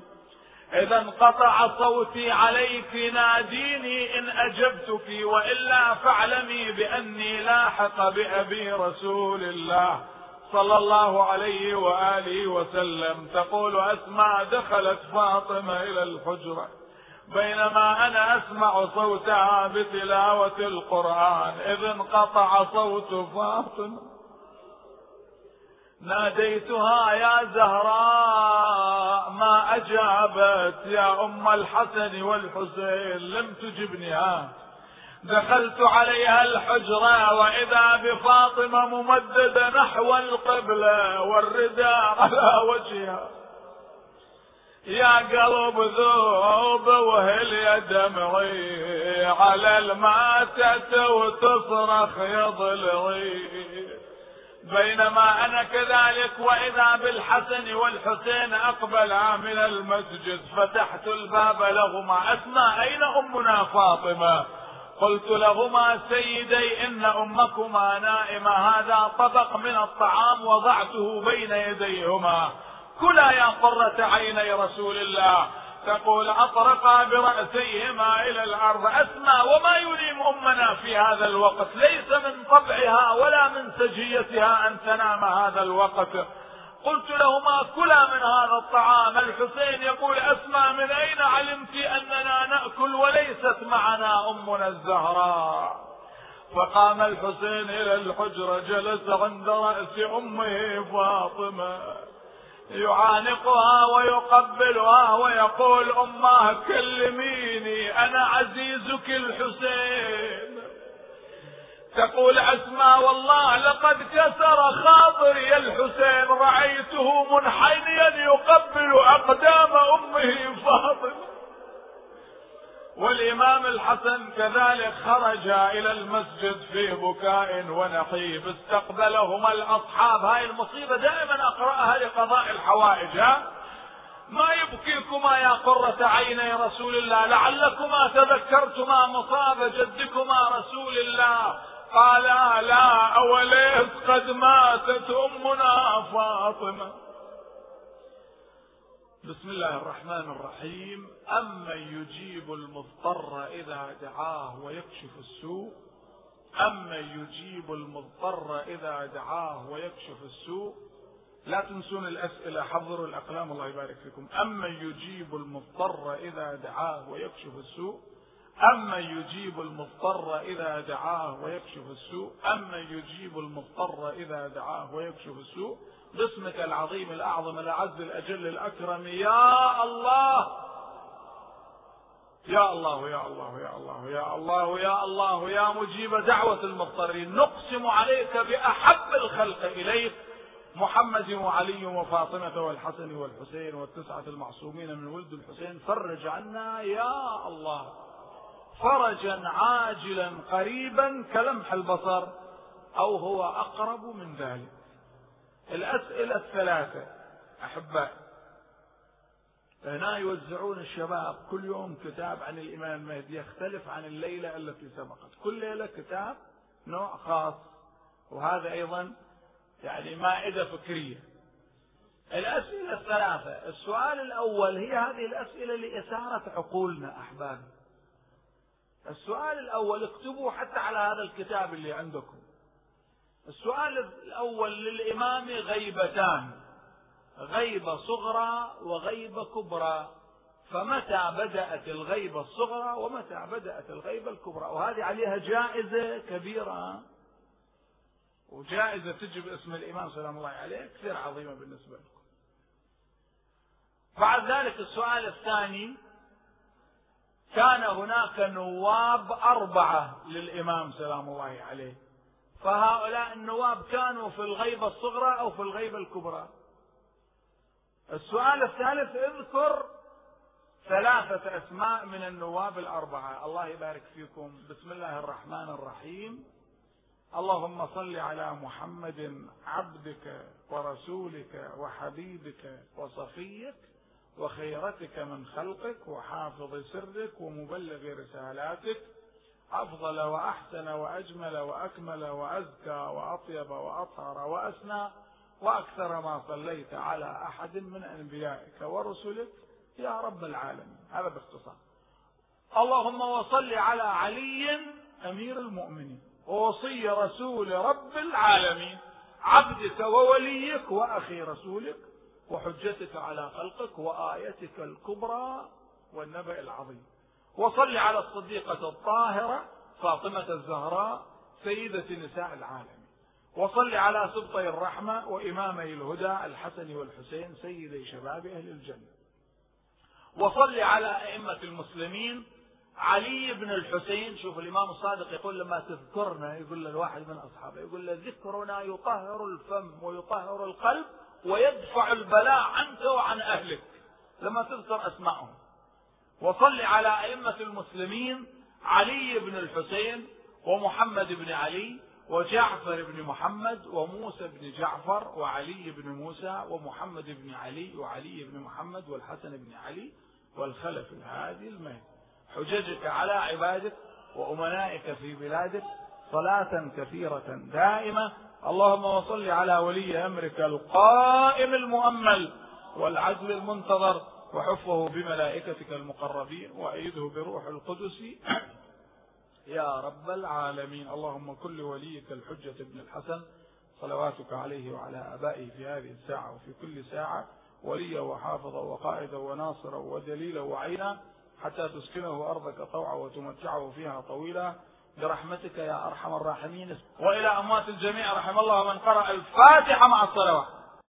إذا انقطع صوتي عليك ناديني إن أجبتك وإلا فاعلمي بأني لاحق بأبي رسول الله. صلى الله عليه وآله وسلم تقول اسماء دخلت فاطمة إلى الحجرة. بينما أنا أسمع صوتها بتلاوة القرآن. اذ انقطع صوت فاطمة. ناديتها يا زهراء ما أجابت يا أم الحسن والحسين لم تجبني ها دخلت عليها الحجرة وإذا بفاطمة ممددة نحو القبلة والرداء على وجهها. يا قلب ذوب وهل يا دمعي على الماتة وتصرخ يا ضلعي. بينما أنا كذلك وإذا بالحسن والحسين أقبلا من المسجد فتحت الباب لهما. اسمع أين أمنا فاطمة؟ قلت لهما سيدي إن أمكما نائمه هذا طبق من الطعام وضعته بين يديهما. كلا يا قرة عيني رسول الله. تقول أطرقا برأسيهما إلى الأرض. اسمع وما يليم أمنا في هذا الوقت. ليس من طبعها ولا من سجيتها أن تنام هذا الوقت. قلت لهما كلا من هذا الطعام. الحسين يقول اسمع من أين علمت أننا نأكل وليست معنا أمنا الزهراء؟ فقام الحسين إلى الحجره جلس عند رأس أمه فاطمة. يعانقها ويقبلها ويقول أماه كلميني أنا عزيزك الحسين. تقول اسماء والله لقد كسر خاطري الحسين رأيته منحنيا يقبل أقدام أمه فاطمة. والإمام الحسن كذلك خرج إلى المسجد في بكاء ونحيب استقبلهما الأصحاب. هاي المصيبة دائما أقرأها لقضاء الحوائج ها؟ ما يبكيكما يا قرة عيني رسول الله لعلكما تذكرتما مصاب جدكما رسول الله. قالا لا اوليس قد ماتت أمنا فاطمة. بسم الله الرحمن الرحيم. أمن يجيب المضطر إذا دعاه ويكشف السوء أمن يجيب المضطر إذا دعاه ويكشف السوء لا تنسون الأسئلة حضروا الأقلام الله يبارك فيكم. أمن يجيب المضطر إذا دعاه ويكشف السوء أمن يجيب المضطر إذا دعاه ويكشف السوء أمن يجيب المضطر إذا دعاه ويكشف السوء. باسمك العظيم الأعظم الأعز الأجل الأكرم يا الله! يا الله يا الله يا الله يا الله يا الله يا مجيب دعوة المضطرين. نقسم عليك بأحب الخلق إليك محمد وعلي وفاطمة والحسن والحسين والتسعة المعصومين من ولد الحسين. فرج عنا يا الله. فرجا عاجلا قريبا كلمح البصر أو هو أقرب من ذلك. الأسئلة الثلاثة أحباء هنا يوزعون الشباب كل يوم كتاب عن الإمام المهدي يختلف عن الليلة التي سبقت. كل ليلة كتاب نوع خاص وهذا أيضا يعني مائدة فكرية. الأسئلة الثلاثة السؤال الأول هي هذه الأسئلة لإثارة عقولنا أحبابي. السؤال الأول اكتبوا حتى على هذا الكتاب اللي عندكم. السؤال الأول للإمام غيبتان. غيبة صغرى وغيبة كبرى. فمتى بدأت الغيبة الصغرى ومتى بدأت الغيبة الكبرى؟ وهذه عليها جائزة كبيرة. وجائزة تجي باسم الإمام سلام الله عليه كثير عظيمة بالنسبة لكم. بعد ذلك السؤال الثاني. كان هناك نواب أربعة للإمام سلام الله عليه. فهؤلاء النواب كانوا في الغيبة الصغرى أو في الغيبة الكبرى. السؤال الثالث اذكر ثلاثة أسماء من النواب الأربعة. الله يبارك فيكم. بسم الله الرحمن الرحيم. اللهم صل على محمد عبدك ورسولك وحبيبك وصفيك. وخيرتك من خلقك وحافظ سرك ومبلغ رسالاتك أفضل وأحسن وأجمل وأكمل وأزكى وأطيب وأطهر وأسنى وأكثر ما صليت على أحد من أنبيائك ورسلك يا رب العالمين. هذا باختصار. اللهم وصل على علي أمير المؤمنين ووصي رسول رب العالمين عبدك ووليك وأخي رسولك وحجتك على خلقك وآيتك الكبرى والنبأ العظيم. وصل على الصديقة الطاهرة فاطمة الزهراء سيدة نساء العالمين. وصل على سبطي الرحمة وإمامي الهدى الحسن والحسين سيدي شباب أهل الجنة. وصل على أئمة المسلمين علي بن الحسين. شوف الإمام الصادق يقول لما تذكرنا يقول للواحد من أصحابه يقول له ذكرنا يطهر الفم ويطهر القلب ويدفع البلاء عنك وعن أهلك. لما تذكر أسمائهم وصل على أئمة المسلمين علي بن الحسين ومحمد بن علي وجعفر بن محمد وموسى بن جعفر وعلي بن موسى ومحمد بن علي وعلي بن محمد والحسن بن علي والخلف الهادي المهدي. حججك على عبادك وأمنائك في بلادك صلاة كثيرة دائمة اللهم وصل على ولي أمرك القائم المؤمل والعدل المنتظر وحفه بملائكتك المقربين وأيده بروح القدس. يا رب العالمين اللهم كل وليك الحجة ابن الحسن. صلواتك عليه وعلى آبائه في هذه الساعة وفي كل ساعة. وليا وحافظا وقائدا وناصرا ودليلا وعينا حتى تسكنه أرضك طوعا وتمتعه فيها طويلا. برحمتك يا أرحم الراحمين. وإلى أموات الجميع رحم الله من قرأ الفاتحة مع الصلوات.